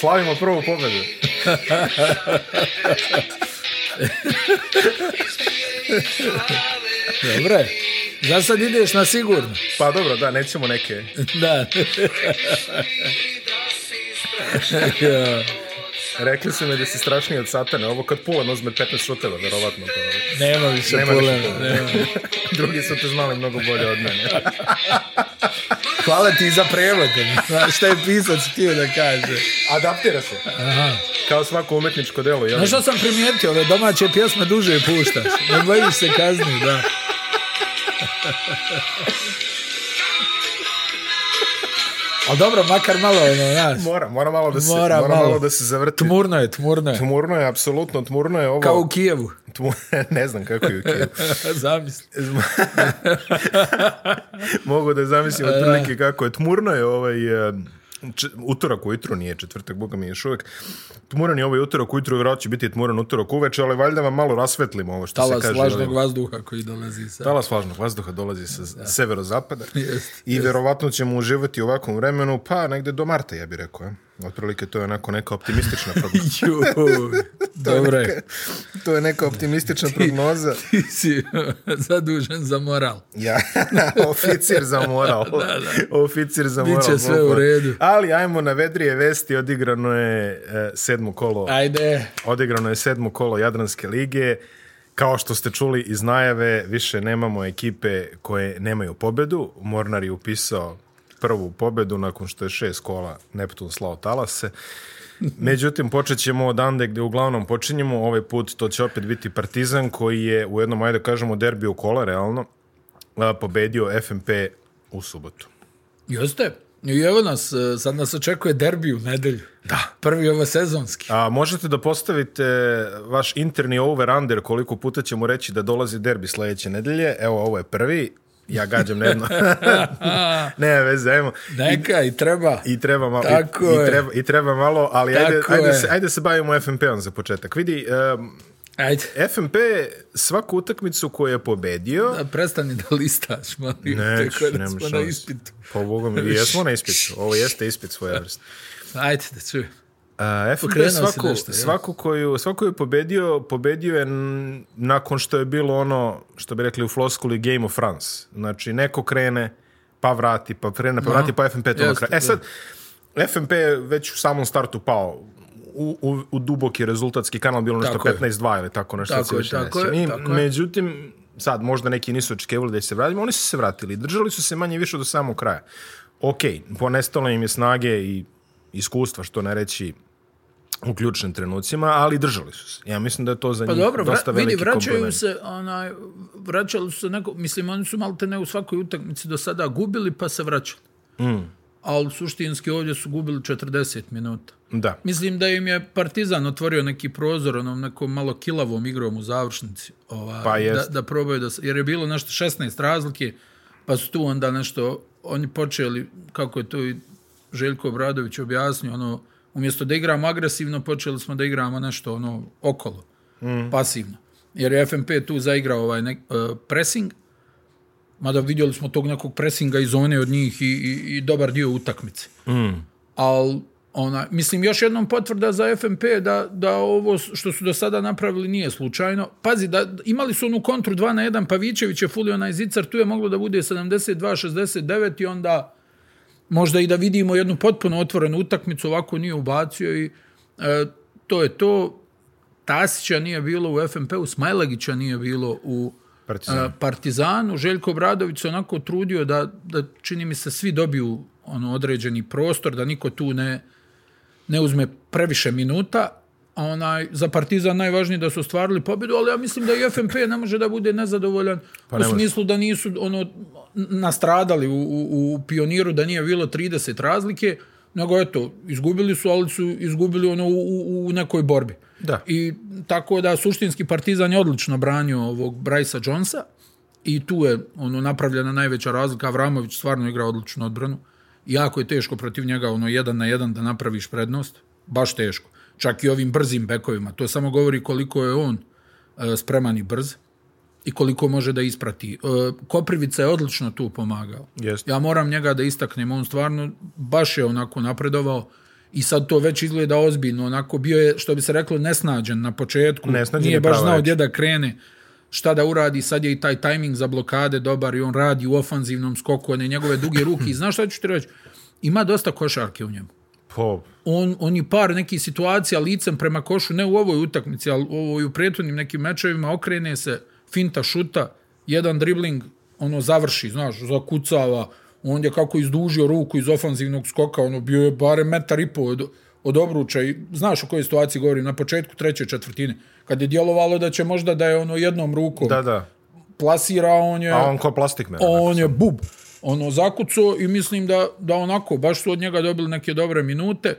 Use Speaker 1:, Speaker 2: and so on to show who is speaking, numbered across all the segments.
Speaker 1: Slavimo prvu pobedu.
Speaker 2: Dobre. Za sad ideš na sigurno.
Speaker 1: Pa dobro, da, nećemo neke.
Speaker 2: da.
Speaker 1: Rekli su mi da si strašniji od satane. Ovo kad pulan uzme 15 šuteva, verovatno.
Speaker 2: Pa... Nema više pulena.
Speaker 1: Drugi su te znali mnogo bolje od mene.
Speaker 2: Hvala ti za prevod. Šta je pisac htio da kaže?
Speaker 1: Adaptira se. Aha. Kao svako umetničko delo.
Speaker 2: Jel? Znaš što sam primijetio? Ove domaće pjesme duže puštaš. Ne bojiš se kazni, da. Ali dobro, makar malo, ono, znaš.
Speaker 1: Mora, mora malo da se, mora, mora malo. malo. da se zavrti.
Speaker 2: Tmurno je, tmurno je.
Speaker 1: Tmurno je, apsolutno, tmurno je ovo.
Speaker 2: Kao u Kijevu.
Speaker 1: ne znam kako je u Kijevu.
Speaker 2: Zamislim.
Speaker 1: Mogu da zamislim otprilike kako je. Tmurno je ovaj... Uh, Č utorak ujutru, nije četvrtak, boga mi je šovjek. Tmuran je ovaj utorak ujutru, vjerojat će biti tmuran utorak uveče, ali valjda vam malo rasvetlimo ovo što
Speaker 2: Talas
Speaker 1: se kaže.
Speaker 2: Talas vlažnog vazduha koji dolazi sa...
Speaker 1: Talas vlažnog vazduha dolazi sa da. severozapada. Jest, I jest. vjerovatno ćemo uživati u ovakvom vremenu, pa negde do marta, ja bih rekao. Eh? Otprilike to je onako neka optimistična prognoza. Ju,
Speaker 2: dobro je.
Speaker 1: To je neka optimistična
Speaker 2: ti,
Speaker 1: prognoza. Ti si
Speaker 2: zadužen za moral.
Speaker 1: Ja, oficir za moral. da, da. Oficir za Biće moral. Biće
Speaker 2: sve u redu.
Speaker 1: Ali ajmo na vedrije vesti, odigrano je e, sedmo kolo.
Speaker 2: Ajde.
Speaker 1: Odigrano je sedmo kolo Jadranske lige. Kao što ste čuli iz najave, više nemamo ekipe koje nemaju pobedu. Mornar je upisao prvu pobedu nakon što je šest kola Neptun slao talase. Međutim, počet ćemo od Ande gde uglavnom počinjemo. Ovaj put to će opet biti Partizan koji je u jednom, ajde kažemo, derbiju kola, realno, pobedio FMP u subotu.
Speaker 2: Jeste. I evo nas, e, sad nas očekuje derbi u nedelju.
Speaker 1: Da.
Speaker 2: Prvi ovo sezonski.
Speaker 1: A možete da postavite vaš interni over-under koliko puta ćemo reći da dolazi derbi sledeće nedelje. Evo, ovo je prvi ja gađam na jedno. ne, vez, ajmo.
Speaker 2: Neka, i, i treba.
Speaker 1: I treba malo. Tako i, je. I treba, I treba malo, ali ajde, Tako ajde, je. se, ajde se bavimo FMP-om za početak. Vidi, um, Ajde. FMP svaku utakmicu koju je pobedio...
Speaker 2: Da, prestani da listaš, mali.
Speaker 1: Ne, tako da smo na ispitu. Pa, Boga mi, jesmo na ispitu. Ovo jeste ispit svoje vrste.
Speaker 2: Ajde, da čujem.
Speaker 1: Uh, FNB je svako, nešto, svako, koju, svako je pobedio, pobedio je nakon što je bilo ono, što bi rekli u floskuli, Game of France. Znači, neko krene, pa vrati, pa krene, pa no. vrati, pa FNP to na E sad, je. FNP je već u samom startu pao u, u, u duboki rezultatski kanal, bilo nešto 15-2 ili tako nešto. Tako, je, znači, tako, je, I, tako Međutim, sad možda neki nisu očekivali da se vratimo, oni su se vratili. Držali su se manje više do samog kraja. Okej, okay, ponestalo im je snage i iskustva, što ne reći u ključnim trenucima, ali držali su se. Ja mislim da je to za pa njih dobro, dosta vra, veliki vidi, vraćaju komplement.
Speaker 2: Se, onaj, vraćali su se, neko, mislim, oni su malo te ne u svakoj utakmici do sada gubili, pa se vraćali. Mm. Ali suštinski ovdje su gubili 40 minuta.
Speaker 1: Da.
Speaker 2: Mislim da im je Partizan otvorio neki prozor onom nekom malo kilavom igrom u završnici.
Speaker 1: Ovaj, pa jest.
Speaker 2: Da, da probaju da... Jer je bilo nešto 16 razlike, pa su tu onda nešto... Oni počeli, kako je to i Željko Obradović objasnio, ono, Umjesto da igramo agresivno, počeli smo da igramo nešto ono okolo, mm. pasivno. Jer je FNP tu zaigrao ovaj nek, uh, pressing, mada vidjeli smo tog nekog pressinga i zone od njih i, i, i dobar dio utakmice. Mm. Ali Ona, mislim, još jednom potvrda za FMP da, da ovo što su do sada napravili nije slučajno. Pazi, da, imali su onu kontru 2 na 1, Pavićević je fulio na izicar, tu je moglo da bude 72-69 i onda... Uh, možda i da vidimo jednu potpuno otvorenu utakmicu, ovako nije ubacio i e, to je to. Tasića nije bilo u FNP-u, Smajlagića nije bilo u
Speaker 1: Partizan. e, Partizanu.
Speaker 2: Željko Bradović se onako trudio da, da čini mi se svi dobiju ono određeni prostor, da niko tu ne, ne uzme previše minuta onaj za Partizan najvažnije da su ostvarili pobjedu, ali ja mislim da i FMP ne može da bude nezadovoljan pa ne u smislu da nisu ono nastradali u, u, u pioniru da nije bilo 30 razlike, nego eto, izgubili su, ali su izgubili ono u, u nekoj borbi.
Speaker 1: Da.
Speaker 2: I tako da suštinski Partizan je odlično branio ovog Brajsa Jonesa i tu je ono napravljena najveća razlika, Avramović stvarno igra odličnu odbranu. Jako je teško protiv njega ono jedan na jedan da napraviš prednost, baš teško čak i ovim brzim bekovima. To samo govori koliko je on e, spreman i brz i koliko može da isprati. E, Koprivica je odlično tu pomagao.
Speaker 1: Jest.
Speaker 2: Ja moram njega da istaknem, on stvarno baš je onako napredovao i sad to već izgleda ozbiljno. Onako bio je, što bi se reklo, nesnađen na početku. Nesnađen Nije baš znao gdje da krene šta da uradi, sad je i taj tajming za blokade dobar i on radi u ofanzivnom skoku, one njegove duge ruke i znaš šta ću ti reći? Ima dosta košarke u njemu. Pop. On, on je par nekih situacija licem prema košu, ne u ovoj utakmici, ali u, ovoj, u prijetunim nekim mečevima, okrene se finta šuta, jedan dribling, ono, završi, znaš, zakucava, on je kako izdužio ruku iz ofanzivnog skoka, ono, bio je bare metar i pol od, od obruča i znaš o kojoj situaciji govorim, na početku treće četvrtine, kad je djelovalo da će možda da je ono jednom rukom
Speaker 1: da, da.
Speaker 2: plasira, on je...
Speaker 1: A on ko plastik mene.
Speaker 2: On je bub. Sam ono zakucao i mislim da da onako baš su od njega dobili neke dobre minute.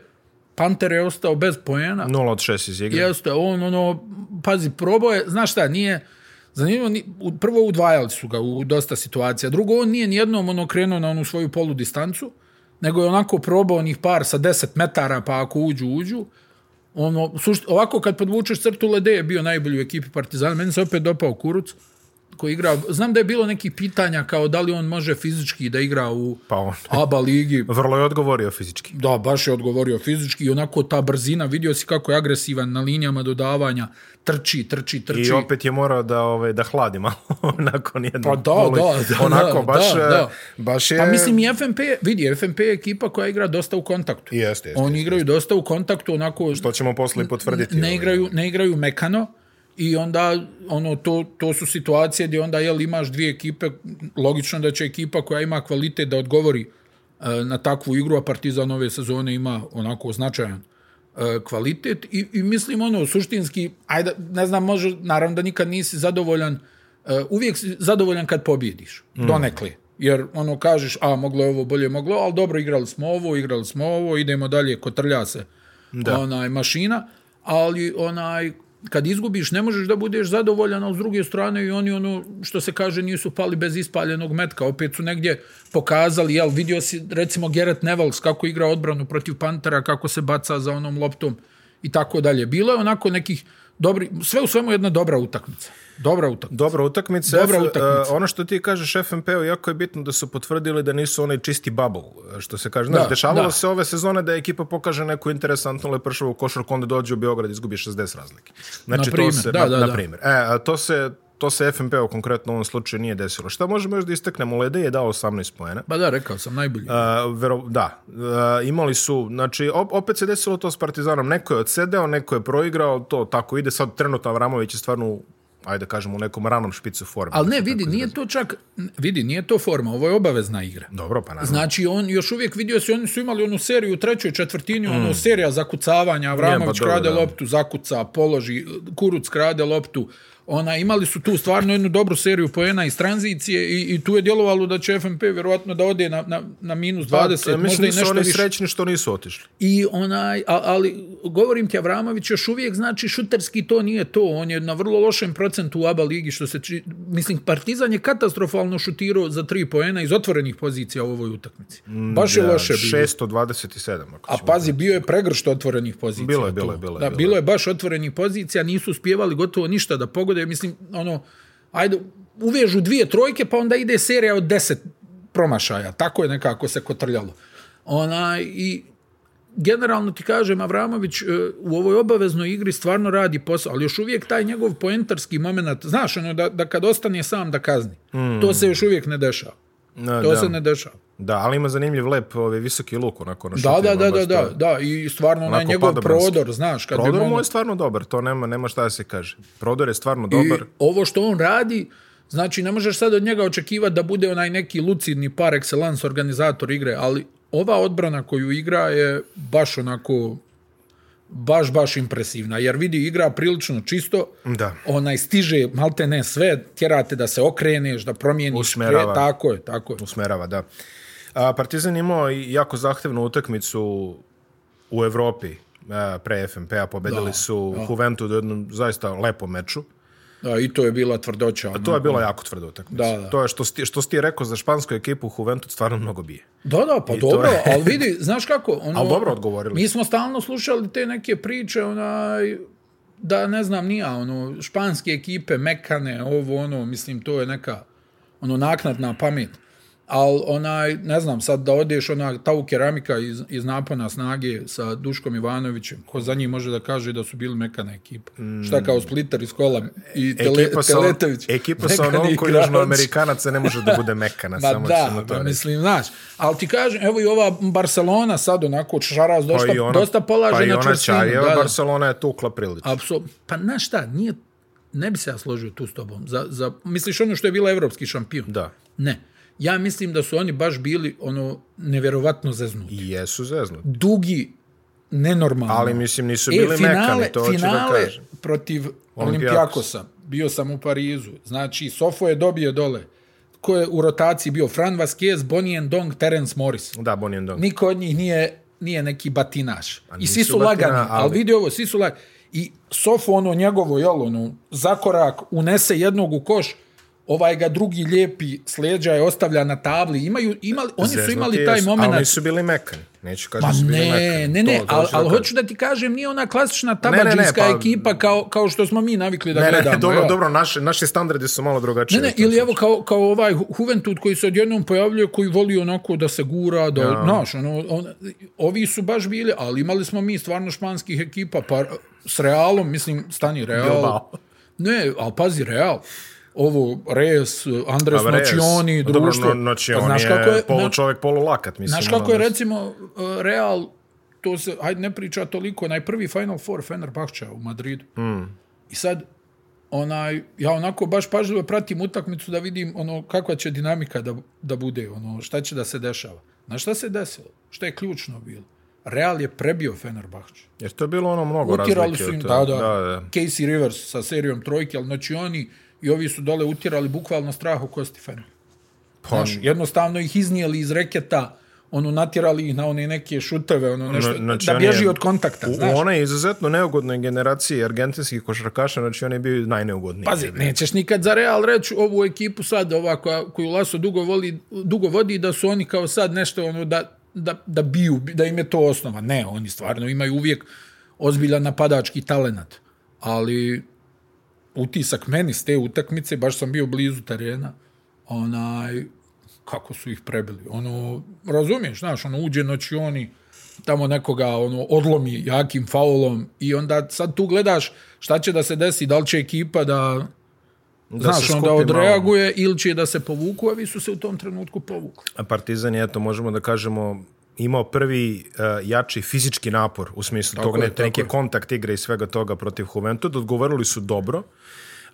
Speaker 2: Panter je ostao bez poena.
Speaker 1: 0 od 6 iz igre.
Speaker 2: Jeste, on ono pazi probao je, znaš šta, nije zanimljivo, prvo udvajali su ga u dosta situacija. Drugo on nije nijednom ono krenuo na onu svoju polu distancu, nego je onako probao onih par sa 10 metara pa ako uđu uđu. Ono, sušt, ovako kad podvučeš crtu Lede je bio najbolji u ekipi Partizana, meni se opet dopao Kuruc. Uh, koji igra. Znam da je bilo nekih pitanja kao da li on može fizički da igra u pa on. ABA ligi.
Speaker 1: Vrlo je odgovorio fizički.
Speaker 2: Da, baš je odgovorio fizički i onako ta brzina, vidio si kako je agresivan na linijama dodavanja, trči, trči, trči.
Speaker 1: I opet je morao da ove ovaj, da hladi malo nakon jednog.
Speaker 2: Pa da, da, da,
Speaker 1: onako da, baš da, da. Eh, baš je.
Speaker 2: Pa mislim i FMP, vidi, FMP je ekipa koja igra dosta u kontaktu.
Speaker 1: Jeste, jeste.
Speaker 2: Oni
Speaker 1: jest,
Speaker 2: igraju
Speaker 1: jest.
Speaker 2: dosta u kontaktu, onako
Speaker 1: što ćemo posle potvrditi.
Speaker 2: Ne ovaj, igraju, ovim. ne igraju mekano i onda ono to, to su situacije gdje onda jel imaš dvije ekipe logično da će ekipa koja ima kvalitet da odgovori e, na takvu igru a Partizan ove sezone ima onako značajan e, kvalitet I, i mislim ono suštinski ajde ne znam može naravno da nikad nisi zadovoljan e, uvijek si zadovoljan kad pobjediš mm. donekle jer ono kažeš a moglo je ovo bolje moglo ali dobro igrali smo ovo igrali smo ovo idemo dalje kotrlja se da. onaj mašina ali onaj kad izgubiš ne možeš da budeš zadovoljan, ali s druge strane i oni ono što se kaže nisu pali bez ispaljenog metka, opet su negdje pokazali, jel vidio si recimo Gerrit Nevels kako igra odbranu protiv Pantera, kako se baca za onom loptom i tako dalje. Bilo je onako nekih dobri, sve u svemu jedna dobra utakmica. Uh, Dobra utakmica.
Speaker 1: Dobra utakmica. Dobra utakmica. Uh, ono što ti kažeš FNP-u, jako je bitno da su potvrdili da nisu onaj čisti bubble, e, što se kaže. Znaš, da, dešavalo da. se ove sezone da ekipa pokaže neku interesantnu lepršavu košarku, onda dođe u Beograd i izgubi 60 razlike.
Speaker 2: Znači, na primjer,
Speaker 1: to se,
Speaker 2: da,
Speaker 1: na,
Speaker 2: da,
Speaker 1: na primjer. E, to se, to se FNP u konkretno u ovom slučaju nije desilo. Šta možemo još da istaknemo? Lede je dao 18 poena.
Speaker 2: Ba da, rekao sam, najbolji.
Speaker 1: Uh, vero, da, uh, imali su, znači, op, opet se desilo to s Partizanom. Neko je odsedeo, neko je proigrao, to tako ide. Sad trenutno Avramović je stvarno ajde kažemo, u nekom ranom špicu
Speaker 2: forme. Ali ne, vidi, nije izrazi. to čak, vidi, nije to forma, ovo je obavezna igra.
Speaker 1: Dobro, pa naravno.
Speaker 2: Znači, on još uvijek vidio se, oni su imali onu seriju u trećoj četvrtini, ono mm. ono serija zakucavanja, Vramović pa krade loptu, zakuca, položi, Kuruc krade loptu, uh, ona imali su tu stvarno jednu dobru seriju poena iz tranzicije i, i tu je djelovalo da će FMP vjerojatno da ode na, na, na minus 20. Pa, mislim, možda nisu
Speaker 1: oni više. srećni što nisu otišli.
Speaker 2: I onaj, ali govorim ti, Avramović još uvijek znači šuterski to nije to. On je na vrlo lošem procentu u ABA ligi. Što se, či, mislim, Partizan je katastrofalno šutirao za tri poena iz otvorenih pozicija u ovoj utakmici. Mm, baš je ja, loše
Speaker 1: bilo. 627.
Speaker 2: Ako A pazi, bio je pregršt otvorenih pozicija. Bilo je,
Speaker 1: bilo je, bilo je. Da, bilo je
Speaker 2: baš otvorenih pozicija. Nisu uspjevali gotovo ništa da pogode bude, mislim, ono, ajde, uvežu dvije trojke, pa onda ide serija od deset promašaja. Tako je nekako se kotrljalo. Ona, i generalno ti kažem, Avramović e, u ovoj obaveznoj igri stvarno radi posao, ali još uvijek taj njegov poentarski moment, znaš, ono, da, da kad ostane sam da kazni, mm. to se još uvijek ne dešava. Da, to da. se
Speaker 1: ne
Speaker 2: dešava.
Speaker 1: Da, ali ima zanimljiv lep ovaj visoki luk onako
Speaker 2: na da, da, da, da, da, da, i stvarno onaj njegov prodor, znaš,
Speaker 1: kad prodor mu ono- je stvarno dobar, to nema nema šta da se kaže. Prodor je stvarno I dobar.
Speaker 2: I ovo što on radi, znači ne možeš sad od njega očekivati da bude onaj neki lucidni par excellence organizator igre, ali ova odbrana koju igra je baš onako baš, baš impresivna, jer vidi igra prilično čisto,
Speaker 1: da.
Speaker 2: onaj stiže malte ne sve, tjerate da se okreneš, da promijeniš, Usmerava. Kre, tako je, tako
Speaker 1: je. Usmerava, da. A, Partizan imao jako zahtevnu utakmicu u Evropi a, e, pre FMP-a, pobedili da, su da. Juventu do jednom zaista lepo meču.
Speaker 2: Da, i to je bila tvrdoća.
Speaker 1: A to je bila jako tvrda utakmica. Da, da. To je što sti, što si ti rekao za špansku ekipu Juventus stvarno mnogo bije.
Speaker 2: Da, da, pa I dobro, je... ali vidi, znaš kako,
Speaker 1: ono Al dobro odgovorili.
Speaker 2: Mi smo stalno slušali te neke priče onaj da ne znam ni ono španske ekipe mekane ovo ono, mislim to je neka ono naknadna pamet ali onaj, ne znam, sad da odeš ona ta u keramika iz, iz napona snage sa Duškom Ivanovićem, ko za njih može da kaže da su bili mekana ekipa. Mm. Šta kao Splitter iz kola i e, tele,
Speaker 1: ekipa
Speaker 2: sa, Teletović.
Speaker 1: Ekipa sa onom koji ližno Amerikanaca ne može da bude mekana.
Speaker 2: Ma samo da, to ba, mislim, znaš. Ali ti kažem, evo i ova Barcelona sad onako čaraz pa dosta, pa ona, dosta
Speaker 1: polaže
Speaker 2: pa na
Speaker 1: čustinu. Pa i ona čaj,
Speaker 2: evo
Speaker 1: Barcelona je tukla prilično. Apsolutno.
Speaker 2: Pa znaš šta, nije, ne bi se ja složio tu s tobom. Za, za, misliš ono što je bila evropski šampion?
Speaker 1: Da.
Speaker 2: Ne. Ne ja mislim da su oni baš bili ono neverovatno zeznuti.
Speaker 1: Jesu zeznuti.
Speaker 2: Dugi nenormalno.
Speaker 1: Ali mislim nisu e, bili e, finale, mekani, to finale hoću da kažem.
Speaker 2: protiv Olimpijakosa. Bio sam u Parizu. Znači, Sofo je dobio dole. Ko je u rotaciji bio? Fran Vasquez, Bonnie and Dong, Terence Morris.
Speaker 1: Da, Bonnie and Dong.
Speaker 2: Niko od njih nije, nije neki batinaš. I svi su lagani. Ali... ali vidi ovo, svi su lagani. I Sofo, ono njegovo, jel, ono, zakorak, unese jednog u koš, ovaj ga drugi lijepi sleđa je ostavlja na tabli. Imaju, imali, oni Zezno su imali taj jes, moment. Ali
Speaker 1: nisu bili mekan.
Speaker 2: Neću
Speaker 1: kaži, pa su
Speaker 2: bili ne, mekan. ne, ne, to, ali, ali hoću da ti kažem, nije ona klasična tabađinska pa, ekipa kao, kao što smo mi navikli da ne, gledamo. Ne,
Speaker 1: ne, dobro, ja. dobro, naši, naši standardi su malo drugačiji.
Speaker 2: Ne, ne, ili evo kao, kao ovaj Juventud koji se odjednom pojavljuje, koji voli onako da se gura, da, ja. naš, ono, on, ovi su baš bili, ali imali smo mi stvarno španskih ekipa, pa s Realom, mislim, stani Real. Bilbao. Ne, ali pazi, Real ovo res Andres pa, Nocioni i pa, društvo. Dobro,
Speaker 1: no, Nocioni pa, znaš kako je, je polu čovjek, polu lakat.
Speaker 2: Mislim, znaš ono, kako je, recimo, e, Real, to se, hajde ne priča toliko, onaj prvi Final Four Fenerbahča u Madridu. Mm. I sad, onaj, ja onako baš pažljivo pratim utakmicu da vidim ono kakva će dinamika da, da bude, ono, šta će da se dešava. Znaš šta se desilo? Šta je ključno bilo? Real je prebio Fenerbahče.
Speaker 1: Jer to je bilo ono mnogo Utirali razlike. Utirali su im, da,
Speaker 2: da, da, da, Casey Rivers sa serijom trojke, ali noći oni, i ovi su dole utirali bukvalno strah oko Stefana. Pa, Znaš, jednostavno ih iznijeli iz reketa, ono natjerali ih na one neke šuteve, ono, ono nešto, znači, da bježi od kontakta. U, znaš? Ona je
Speaker 1: izuzetno neugodnoj generaciji argentinskih košarkaša, znači on je bio najneugodniji.
Speaker 2: Pazi, tebi. nećeš nikad za real reći ovu ekipu sad, ova koja, koju Laso dugo, voli, dugo vodi, da su oni kao sad nešto ono da, da, da biju, da im je to osnova. Ne, oni stvarno imaju uvijek ozbiljan napadački talenat. Ali, utisak meni s te utakmice, baš sam bio blizu terena, onaj, kako su ih prebili. Ono, razumiješ, znaš, ono, uđe noći oni, tamo nekoga ono odlomi jakim faulom i onda sad tu gledaš šta će da se desi, da li će ekipa da, da znaš, se onda odreaguje malo. ili će da se povuku, a vi su se u tom trenutku povukli.
Speaker 1: A Partizan je, eto, možemo da kažemo, imao prvi uh, jači fizički napor u smislu tako tog je, neke kontakt igre i svega toga protiv Juventud, odgovorili su dobro.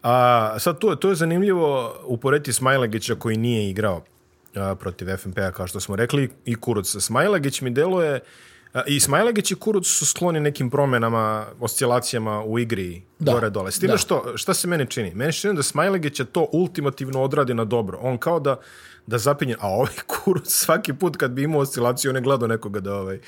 Speaker 1: A sad to je to je zanimljivo uporediti Smailagića koji nije igrao uh, protiv FMP-a kao što smo rekli i Kuruc Smailagić mi deluje I Smajlegić i Kuruc su skloni nekim promenama, oscilacijama u igri da, gore dole. S tim što, šta se meni čini? Meni čini da Smajlegić je to ultimativno odradi na dobro. On kao da da zapinje, a ovaj kurus svaki put kad bi imao oscilaciju, on je gledao nekoga da ovaj...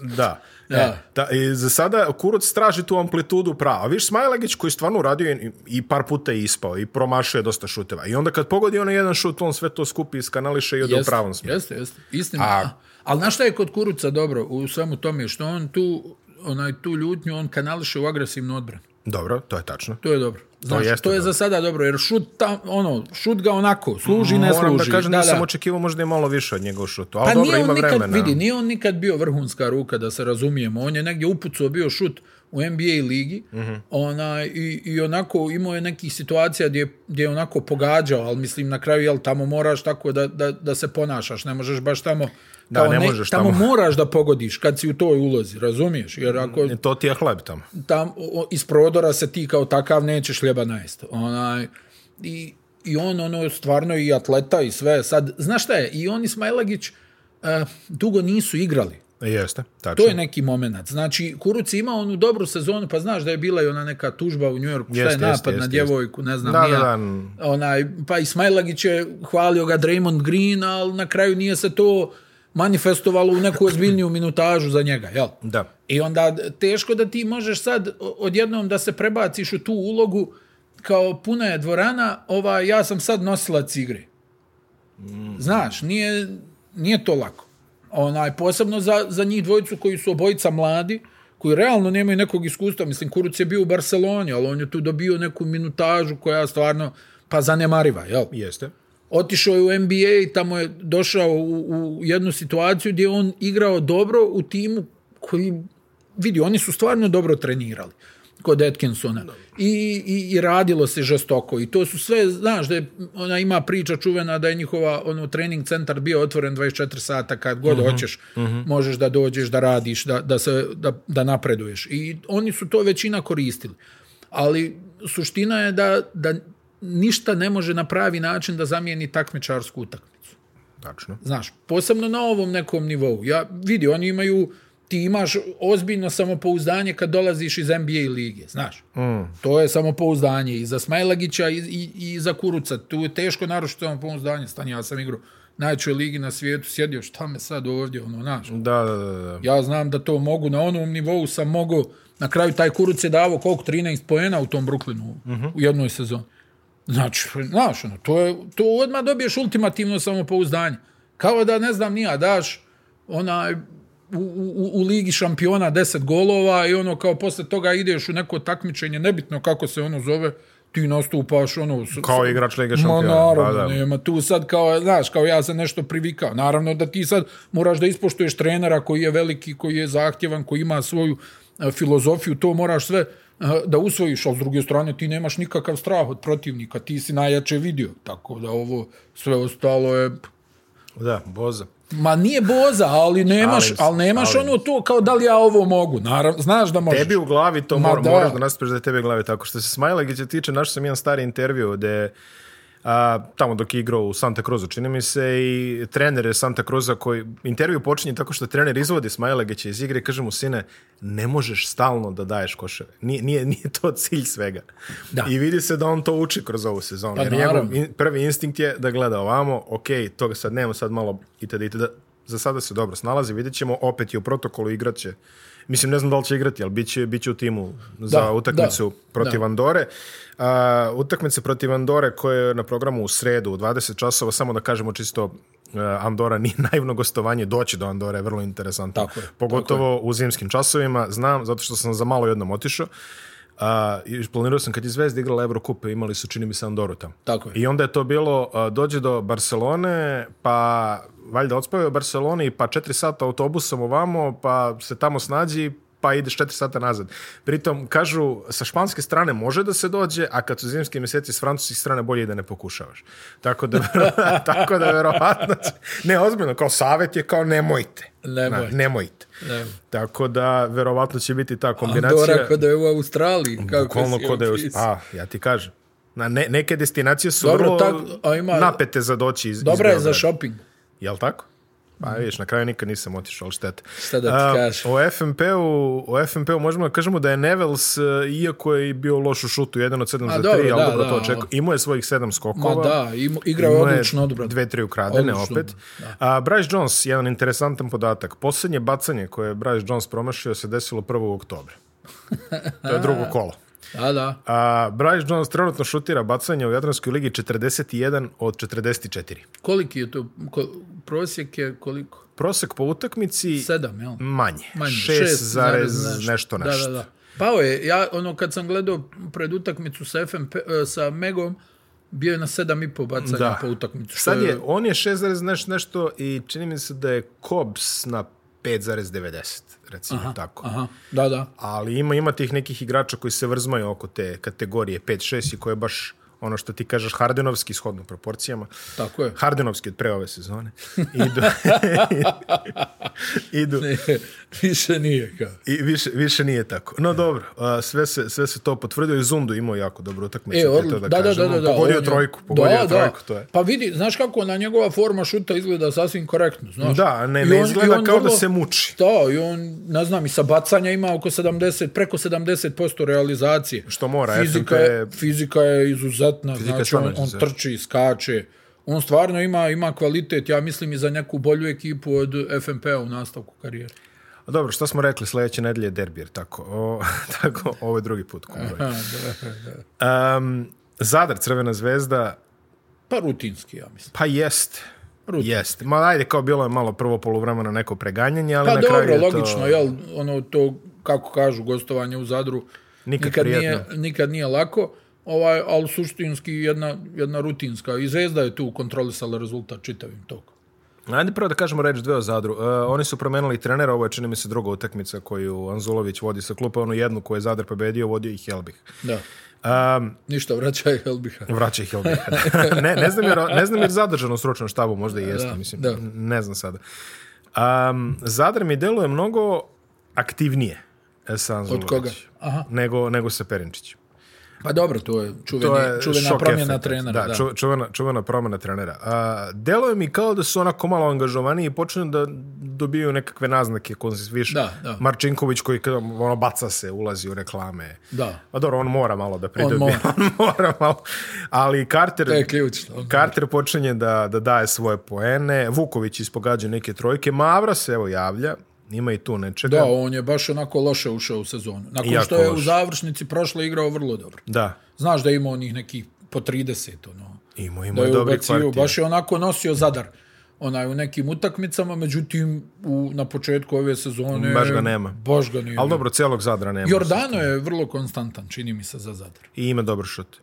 Speaker 1: da. Da. E, ta, i za sada Kuroc straži tu amplitudu prava. Viš Smajlegić koji stvarno uradio i, i par puta je ispao i promašuje dosta šuteva. I onda kad pogodi ono jedan šut, on sve to skupi, skanališe i ode jest, u pravom smjeru.
Speaker 2: Jeste, jeste. Istina. A, ali znaš šta je kod Kuruca dobro u svemu tome? Što on tu, onaj, tu ljutnju on kanališe u agresivnu odbranu.
Speaker 1: Dobro, to je tačno.
Speaker 2: To je dobro. Znači, to, to je dobro. za sada dobro, jer šut, ta, ono, šut ga onako, služi, ne Moram služi. Moram da
Speaker 1: kažem, da, da. sam očekivao možda i malo više od njegov šutu, ali pa dobro, nije on ima nikad,
Speaker 2: vremena. Vidi, nije on nikad bio vrhunska ruka, da se razumijemo. On je negdje upucao bio šut u NBA ligi uh mhm. -huh. ona, i, i onako imao je nekih situacija gdje, gdje je onako pogađao, ali mislim na kraju, jel, tamo moraš tako da, da, da se ponašaš, ne možeš baš tamo... Da, kao ne, ne možeš tamo. Tamo moraš da pogodiš kad si u toj ulozi, razumiješ? Jer ako,
Speaker 1: e, to ti je hleb tamo.
Speaker 2: Tam, o, iz prodora se ti kao takav nećeš ljeba najest. Onaj, i, I on ono, stvarno i atleta i sve. Sad, znaš šta je? I on i Smajlagić uh, dugo nisu igrali.
Speaker 1: E, jeste, tačno.
Speaker 2: To je neki moment. Znači, Kuruc ima onu dobru sezonu, pa znaš da je bila i ona neka tužba u Njujorku, šta je napad jeste, na djevojku, ne znam. Da, nije, da, da. Onaj, pa i Smajlagić je hvalio ga Draymond Green, ali na kraju nije se to... Uh, manifestovalo u neku ozbiljniju minutažu za njega, jel?
Speaker 1: Da.
Speaker 2: I onda teško da ti možeš sad odjednom da se prebaciš u tu ulogu kao puna je dvorana, ova, ja sam sad nosilac igre. Znaš, nije, nije to lako. Onaj, posebno za, za njih dvojicu koji su obojica mladi, koji realno nemaju nekog iskustva. Mislim, Kuruc je bio u Barceloni, ali on je tu dobio neku minutažu koja stvarno pa zanemariva, jel?
Speaker 1: Jeste
Speaker 2: otišao je u NBA i tamo je došao u, u jednu situaciju gdje je on igrao dobro u timu koji, vidi, oni su stvarno dobro trenirali kod Atkinsona. I, i, I radilo se žestoko. I to su sve, znaš, da je, ona ima priča čuvena da je njihova ono, trening centar bio otvoren 24 sata kad god uh mhm, -huh, hoćeš, uh mhm. -huh. možeš da dođeš, da radiš, da, da, se, da, da napreduješ. I oni su to većina koristili. Ali suština je da, da ništa ne može na pravi način da zamijeni takmičarsku utakmicu.
Speaker 1: Tačno.
Speaker 2: Znaš, posebno na ovom nekom nivou. Ja vidi, oni imaju ti imaš ozbiljno samopouzdanje kad dolaziš iz NBA lige, znaš. Mm. To je samopouzdanje i za Smajlagića i, i, i za Kuruca. Tu je teško narušiti samopouzdanje. Stani, ja sam igru najčoj ligi na svijetu, sjedio šta me sad ovdje, ono, znaš.
Speaker 1: Da, da, da, da.
Speaker 2: Ja znam da to mogu, na onom nivou sam mogu, na kraju taj Kuruc je davo koliko 13 poena u tom Brooklynu mm -hmm. u jednoj sezoni. Znači, znaš, ono, to, je, to odmah dobiješ ultimativno samopouzdanje. Kao da, ne znam, nija daš onaj, u, u, u Ligi šampiona 10 golova i ono kao posle toga ideš u neko takmičenje, nebitno kako se ono zove, ti nastupaš ono...
Speaker 1: S, kao igrač Lige šampiona. Ma
Speaker 2: naravno, pa, nema tu sad kao, znaš, kao ja sam nešto privikao. Naravno da ti sad moraš da ispoštuješ trenera koji je veliki, koji je zahtjevan, koji ima svoju a, e, filozofiju, to moraš sve... Uh, da usvojiš, ali s druge strane ti nemaš nikakav strah od protivnika, ti si najjače vidio, tako da ovo sve ostalo je...
Speaker 1: Da, boza.
Speaker 2: Ma nije boza, ali nemaš, ali, ali nemaš ali. ono to kao da li ja ovo mogu. Naravno, znaš da možeš.
Speaker 1: Tebi u glavi to mora, moraš da nastupiš da je tebi u glavi tako. Što se Smajlegića tiče, našao sam jedan stari intervju gde je a, tamo dok je igrao u Santa Cruzu, čini mi se, i trener je Santa Cruza koji intervju počinje tako što trener izvodi Smajlegeća iz igre i kaže mu, sine, ne možeš stalno da daješ koševe. Nije, nije, nije to cilj svega. Da. I vidi se da on to uči kroz ovu sezonu. Pa, Jer in, prvi instinkt je da gleda ovamo, ok, toga sad nema, sad malo itd. itd. Za sada se dobro snalazi, vidjet ćemo, opet je u protokolu igraće uh, Mislim, ne znam da li će igrati, ali bit će, bit će u timu za da, utakmicu da, protiv da. Andore. A, utakmice protiv Andore koje je na programu u sredu u 20 časova, samo da kažemo čisto eh, Andora nije naivno gostovanje, doći do Andore je vrlo interesantno. Tako je, Pogotovo tako je. u zimskim časovima, znam, zato što sam za malo jednom otišao. A, uh, planirao sam kad je Zvezda igrala Eurocup, imali su čini mi se Andoru tamo. Tako je. I onda je to bilo, uh, dođe do Barcelone, pa valjda odspavio u Barceloni, pa četiri sata autobusom ovamo, pa se tamo snađi, pa ideš četiri sata nazad. Pritom, kažu, sa španske strane može da se dođe, a kad su zimski mjeseci s francuskih strane bolje je da ne pokušavaš. Tako da, tako da verovatno... Ne, ozbiljno, kao savjet je kao nemojte. Nemojte.
Speaker 2: Na,
Speaker 1: nemojte. Nemojte. Tako da, verovatno će biti ta kombinacija...
Speaker 2: Andora kod je u Australiji.
Speaker 1: Bukvalno kod je u... Pa, ja ti kažem. Na, ne, neke destinacije su Dobro, vrlo tak, a ima... napete za doći iz,
Speaker 2: Dobro iz Beograda. Dobro je za shopping
Speaker 1: jel tako? Pa vidiš, na kraju nikad nisam otišao, ali štete. Šta
Speaker 2: da ti kažeš?
Speaker 1: O FMP-u FMP možemo da kažemo da je Nevels, e, iako je bio loš u šutu, jedan od 7 za 3, dobro, ali da, dobro da, to očekao. Imao je svojih 7 skokova. Ma
Speaker 2: da,
Speaker 1: ima,
Speaker 2: igrao
Speaker 1: ima je odlično, odbrano. Dve, tri ukradene odlično, opet. A, Bryce Jones, jedan interesantan podatak. Posljednje bacanje koje je Bryce Jones promašio se desilo 1. oktobra. To je drugo kolo.
Speaker 2: A, da.
Speaker 1: A, Bryce Jones trenutno šutira bacanje u Jadranskoj ligi 41 od 44.
Speaker 2: Koliki je to, ko, prosjek je koliko?
Speaker 1: Prosjek po utakmici...
Speaker 2: Sedam, jel?
Speaker 1: Manje. manje. Šest, šest zarez nešto nešto. nešto.
Speaker 2: Da, da, da. Pao je, ja ono kad sam gledao pred utakmicu sa, FMP, eh, sa Megom, bio je na sedam i po bacanja da. po utakmicu.
Speaker 1: Sad je, je, on je šest zarez nešto, nešto i čini mi se da je Kobs na 5,90, recimo
Speaker 2: aha,
Speaker 1: tako.
Speaker 2: Aha, da, da.
Speaker 1: Ali ima, ima tih nekih igrača koji se vrzmaju oko te kategorije 5-6 i koje baš ono što ti kažeš Hardenovski shodno proporcijama.
Speaker 2: Tako je.
Speaker 1: Hardenovski od pre ove sezone. Idu. idu. Ne,
Speaker 2: više nije
Speaker 1: kao. I više, više nije tako. No ne. dobro, a, sve, se, sve se to potvrdio i Zundu imao jako dobro utakmeće. E, odlo, da, da, da, da, da, Pogodio je, trojku, pogodio da, trojku, da. to je.
Speaker 2: Pa vidi, znaš kako na njegova forma šuta izgleda sasvim korektno, znaš.
Speaker 1: Da, ne,
Speaker 2: ne,
Speaker 1: ne izgleda kao vrlo, da
Speaker 2: ono-
Speaker 1: se muči.
Speaker 2: Da, i on, ne znam, i sa bacanja ima oko 70, preko 70% realizacije.
Speaker 1: Što mora, fizika FNP... je,
Speaker 2: fizika je izuzetno atletna, znači on, on trči, skače, on stvarno ima ima kvalitet, ja mislim i za neku bolju ekipu od FMP-a u nastavku karijere.
Speaker 1: A dobro, što smo rekli, sljedeće nedelje je derbir, tako, o, tako ovo je drugi put. Aha, da, da. Um, Zadar, Crvena zvezda.
Speaker 2: Pa rutinski, ja mislim.
Speaker 1: Pa jest. Rutinski. Jest. Ma ajde, kao bilo je malo prvo polovremeno neko preganjanje, ali pa, na dobro, kraju je to...
Speaker 2: logično, jel, ono to, kako kažu, gostovanje u Zadru, nikad, nikad, prijedno. nije, nikad nije lako. Uh, ovaj, ali suštinski jedna, jedna rutinska. I Zvezda je tu kontrolisala rezultat čitavim tokom.
Speaker 1: Ajde prvo da kažemo reč dve o Zadru. Uh, oni su promenili trenera, ovo je čini mi se druga utakmica koju Anzulović vodi sa klupa, ono jednu koju je Zadar pobedio, vodio i Helbih.
Speaker 2: Da. Um, Ništa, vraća
Speaker 1: i
Speaker 2: Helbiha.
Speaker 1: Vraća i Helbiha. ne, ne, znam jer, ne znam jer zadržano u sručnom štabu možda i jeste, da, mislim. Da. Ne znam sada. Um, Zadar mi deluje mnogo aktivnije e, sa Anzulović. Od koga? Aha. Nego, nego sa Perinčićem.
Speaker 2: Pa dobro, to je, čuveni, to je čuvena šok promjena efekt. trenera.
Speaker 1: Da, da. Čuvena, čuvena promjena trenera. A, delo je mi kao da su onako malo angažovani i počinu da dobiju nekakve naznake. Konzis, viš, da, da. Marčinković koji ono, baca se, ulazi u reklame.
Speaker 2: Da.
Speaker 1: Pa dobro, on mora malo da pridobije. On mora. on mora malo. Ali Carter, to je ključ, Carter počinje da, da daje svoje poene. Vuković ispogađa neke trojke. Mavra se evo javlja. Ima i tu nečega.
Speaker 2: Da, on je baš onako loše ušao u sezonu. Nakon Iako što je loš. u završnici prošle igrao vrlo dobro.
Speaker 1: Da.
Speaker 2: Znaš da ima onih nekih po 30, ono.
Speaker 1: Imao, imao je dobri kvartije.
Speaker 2: Baš je onako nosio zadar onaj, u nekim utakmicama, međutim, u, na početku ove sezone...
Speaker 1: Baš ga nema.
Speaker 2: Baš ga nema.
Speaker 1: Ali dobro, cijelog Zadra nema.
Speaker 2: Jordano je vrlo konstantan, čini mi se, za Zadar.
Speaker 1: I ima dobar šut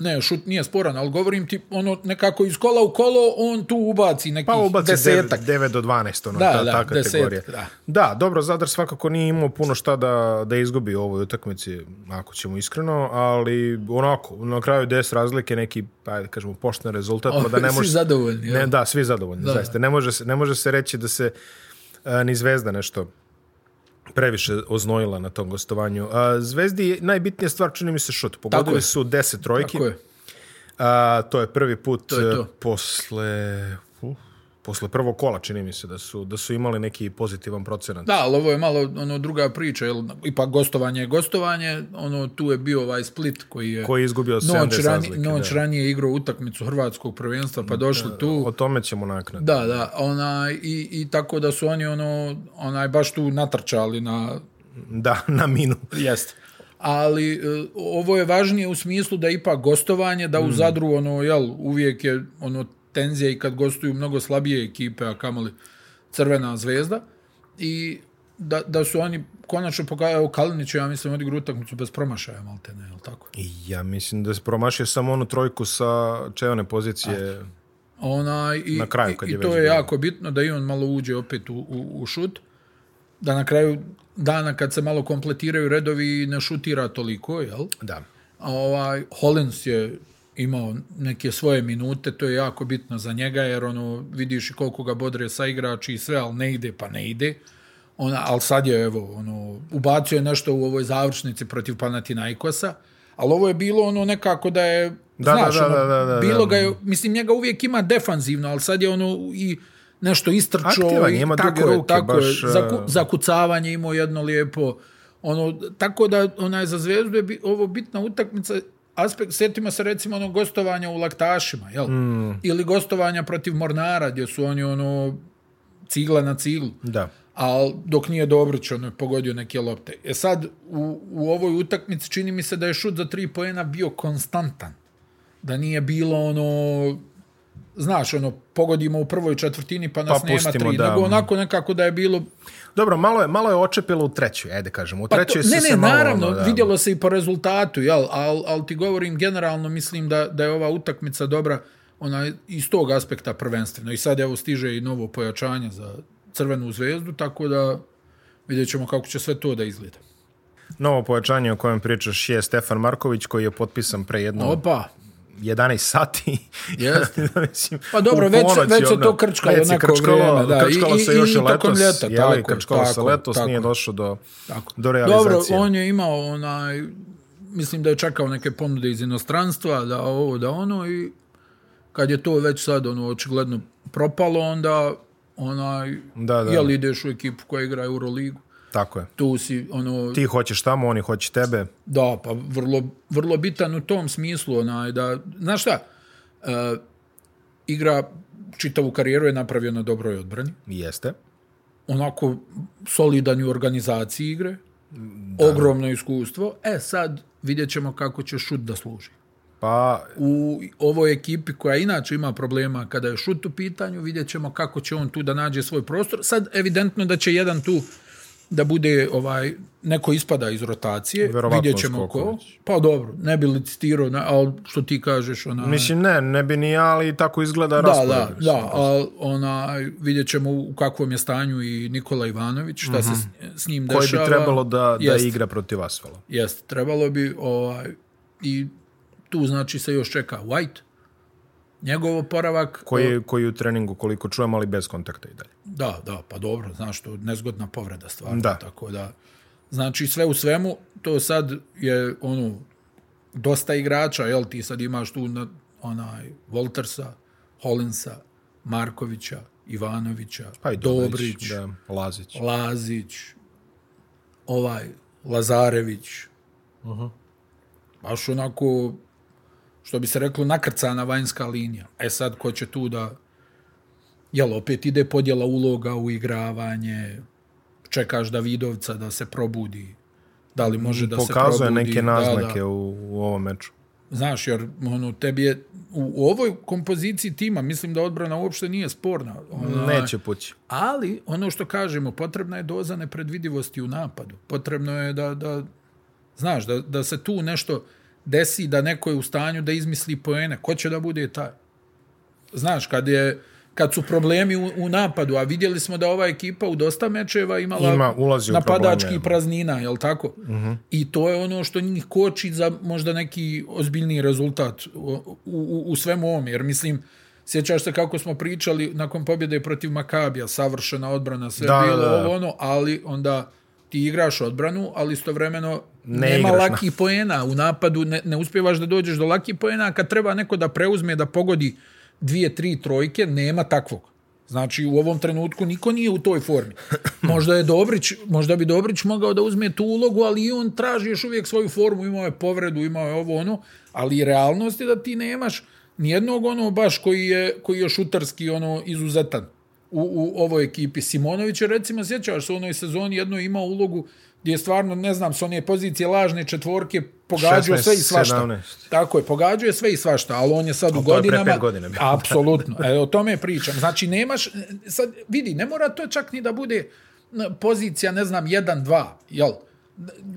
Speaker 2: ne, šut nije sporan, ali govorim ti, ono, nekako iz kola u kolo, on tu ubaci nekih pa ubaci desetak. Pa
Speaker 1: ubaci 9 do 12, ono, da, ta, ta, ta da, kategorija. Desetak, da. da, dobro, Zadar svakako nije imao puno šta da, da izgubi u ovoj utakmici, ako ćemo iskreno, ali onako, na kraju des razlike, neki, pa, da kažemo, pošten rezultat. O, da ne
Speaker 2: može, svi zadovoljni. Ne,
Speaker 1: da, svi zadovoljni, da. zaista. Ne može, se, ne može se reći da se uh, ni zvezda nešto previše oznojila na tom gostovanju. A, Zvezdi, najbitnija stvar čini mi se šut. Pogodili su deset trojki. Tako je. A, to je prvi put to je to. E, posle posle prvog kola čini mi se da su da su imali neki pozitivan procenat.
Speaker 2: Da, ali ovo je malo ono druga priča, jel ipak gostovanje je gostovanje, ono tu je bio ovaj Split koji je koji
Speaker 1: je izgubio se
Speaker 2: noć,
Speaker 1: ranije,
Speaker 2: noć da. ranije igrao utakmicu hrvatskog prvenstva, pa e, došli tu.
Speaker 1: O tome ćemo naknadno.
Speaker 2: Da, da, ona i, i tako da su oni ono onaj baš tu natrčali na
Speaker 1: da na minu.
Speaker 2: Jeste. Ali e, ovo je važnije u smislu da ipak gostovanje, da u mm. Zadru ono jel uvijek je ono tenzija i kad gostuju mnogo slabije ekipe, a kamoli crvena zvezda. I da, da su oni konačno pokazali, evo Kalinić, ja mislim, odigru utakmicu bez promašaja, malte ne, je li tako?
Speaker 1: I ja mislim da se promašio samo onu trojku sa čevane pozicije.
Speaker 2: A, ona, i, na kraju, kad i, je i to je bilo. jako bitno da i on malo uđe opet u, u, u šut, da na kraju dana kad se malo kompletiraju redovi ne šutira toliko, jel?
Speaker 1: Da.
Speaker 2: Ovaj, Hollins je imao neke svoje minute, to je jako bitno za njega, jer ono, vidiš i koliko ga bodre sa igrači i sve, ali ne ide, pa ne ide. On, ali sad je, evo, ono, ubacio je nešto u ovoj završnici protiv Panathinaikosa, ali ovo je bilo ono nekako da je, da, znaš, da, da, ono, da, da, da, da, bilo ga je, mislim, njega uvijek ima defanzivno, ali sad je ono i nešto istrčao. Aktivan, ima tako druge ruke, tako baš... Je, zaku, zakucavanje imao jedno lijepo, ono, tako da, onaj, za Zvezdu je bi, ovo bitna utakmica, aspekt, sjetimo se recimo ono gostovanja u Laktašima, jel? Mm. Ili gostovanja protiv Mornara, gdje su oni ono cigla na ciglu.
Speaker 1: Da.
Speaker 2: Al dok nije Dobrić ono je pogodio neke lopte. E sad, u, u ovoj utakmici čini mi se da je šut za tri pojena bio konstantan. Da nije bilo ono znaš, ono, pogodimo u prvoj četvrtini pa nas pa nema pustimo, tri, da. nego onako nekako da je bilo...
Speaker 1: Dobro, malo je, malo je očepilo u trećoj, ajde kažemo. U pa trećoj to, ne, se ne, se
Speaker 2: naravno, malo, ono, vidjelo se i po rezultatu, jel, al, al ti govorim generalno, mislim da, da je ova utakmica dobra ona, iz tog aspekta prvenstveno. I sad, evo, stiže i novo pojačanje za crvenu zvezdu, tako da vidjet ćemo kako će sve to da izgleda.
Speaker 1: Novo pojačanje o kojem pričaš je Stefan Marković koji je potpisan pre jedno Opa. 11 sati. Jeste.
Speaker 2: pa dobro, već, već se ono, to krčkalo već onako krčkalo, vrijeme. Da. Krčkalo se I, još i, i letos. Ljeta, je, tako,
Speaker 1: krčkalo tako, se letos, tako, nije došlo do, tako. do realizacije.
Speaker 2: Dobro, on je imao onaj... Mislim da je čekao neke ponude iz inostranstva, da ovo, da ono, i kad je to već sad ono, očigledno propalo, onda onaj, da, da. jel ideš u ekipu koja igra Euroligu.
Speaker 1: Tako je.
Speaker 2: Tu si, ono...
Speaker 1: Ti hoćeš tamo, oni hoće tebe.
Speaker 2: Da, pa vrlo, vrlo bitan u tom smislu, onaj, da, znaš šta, e, igra čitavu karijeru je napravio na dobroj odbrani.
Speaker 1: Jeste.
Speaker 2: Onako solidan u organizaciji igre, da. ogromno iskustvo. E, sad vidjet ćemo kako će šut da služi.
Speaker 1: Pa...
Speaker 2: U ovoj ekipi koja inače ima problema kada je šut u pitanju, vidjet ćemo kako će on tu da nađe svoj prostor. Sad, evidentno da će jedan tu da bude ovaj neko ispada iz rotacije, Verovatno vidjet ćemo ko. Pa dobro, ne bi licitirao, ne, ali što ti kažeš... Ona...
Speaker 1: Mislim, ne, ne bi ni
Speaker 2: ja, ali
Speaker 1: tako izgleda raspored.
Speaker 2: Da, da, mislim. da, ali ona, vidjet ćemo u kakvom je stanju i Nikola Ivanović, šta mm -hmm. se s mhm. njim dešava. Koje bi
Speaker 1: trebalo da, jest, da igra protiv Asfala.
Speaker 2: Jeste, trebalo bi... Ovaj, I tu znači se još čeka White, njegov oporavak...
Speaker 1: Koji, eh, koji u treningu, koliko čujem, ali bez kontakta i dalje.
Speaker 2: Da, da, pa dobro, znaš, to je nezgodna povreda stvarno, da. tako da... Znači, sve u svemu, to sad je, ono, dosta igrača, jel, ti sad imaš tu na, onaj, Voltersa, Holinsa, Markovića, Ivanovića, pa Dobrić, Dobrić da,
Speaker 1: Lazić.
Speaker 2: Lazić, ovaj, Lazarević, uh mhm. -huh. baš onako što bi se reklo, nakrcana vanjska linija. E sad, ko će tu da... Jel, opet ide podjela uloga u igravanje, čekaš Davidovca da se probudi, da li može
Speaker 1: da Pokazuje se probudi. Pokazuje neke naznake da, da. U, u ovom meču.
Speaker 2: Znaš, jer ono, tebi je, u, u ovoj kompoziciji tima, mislim da odbrana uopšte nije sporna.
Speaker 1: Ona, Neće pući.
Speaker 2: Ali, ono što kažemo, potrebna je doza nepredvidivosti u napadu. Potrebno je da, da znaš, da, da se tu nešto... Uh, desi da neko je u stanju da izmisli poene, ko će da bude taj? Znaš, kad je kad su problemi u, u napadu, a vidjeli smo da ova ekipa u dosta mečeva imala Ima, ulazi u napadački probleme. praznina, je tako? Uh mhm. -huh. I to je ono što njih koči za možda neki ozbiljni rezultat u, u, u svemu ovom. Jer mislim, sjećaš se kako smo pričali nakon pobjede protiv Makabija, savršena odbrana, sve da, bilo da, da. ovo ono, ali onda ti igraš odbranu, ali istovremeno ne nema igraš, laki na. poena u napadu, ne, ne uspjevaš da dođeš do laki poena, kad treba neko da preuzme, da pogodi dvije, tri, trojke, nema takvog. Znači, u ovom trenutku niko nije u toj formi. Možda, je Dobrić, možda bi Dobrić mogao da uzme tu ulogu, ali i on traži još uvijek svoju formu, imao je povredu, imao je ovo ono, ali i realnost je da ti nemaš nijednog ono baš koji je, koji je šutarski ono, izuzetan u, u ovoj ekipi. Simonović je recimo, sjećaš se u onoj sezoni jedno ima ulogu gdje je stvarno, ne znam, s one pozicije lažne četvorke pogađuje 16, sve i svašta. 17. Tako je, pogađuje sve i svašta, ali on je sad u godinama... To je pre Apsolutno, e, o tome pričam. Znači, nemaš... Sad, vidi, ne mora to čak ni da bude pozicija, ne znam, 1-2, jel? Uh,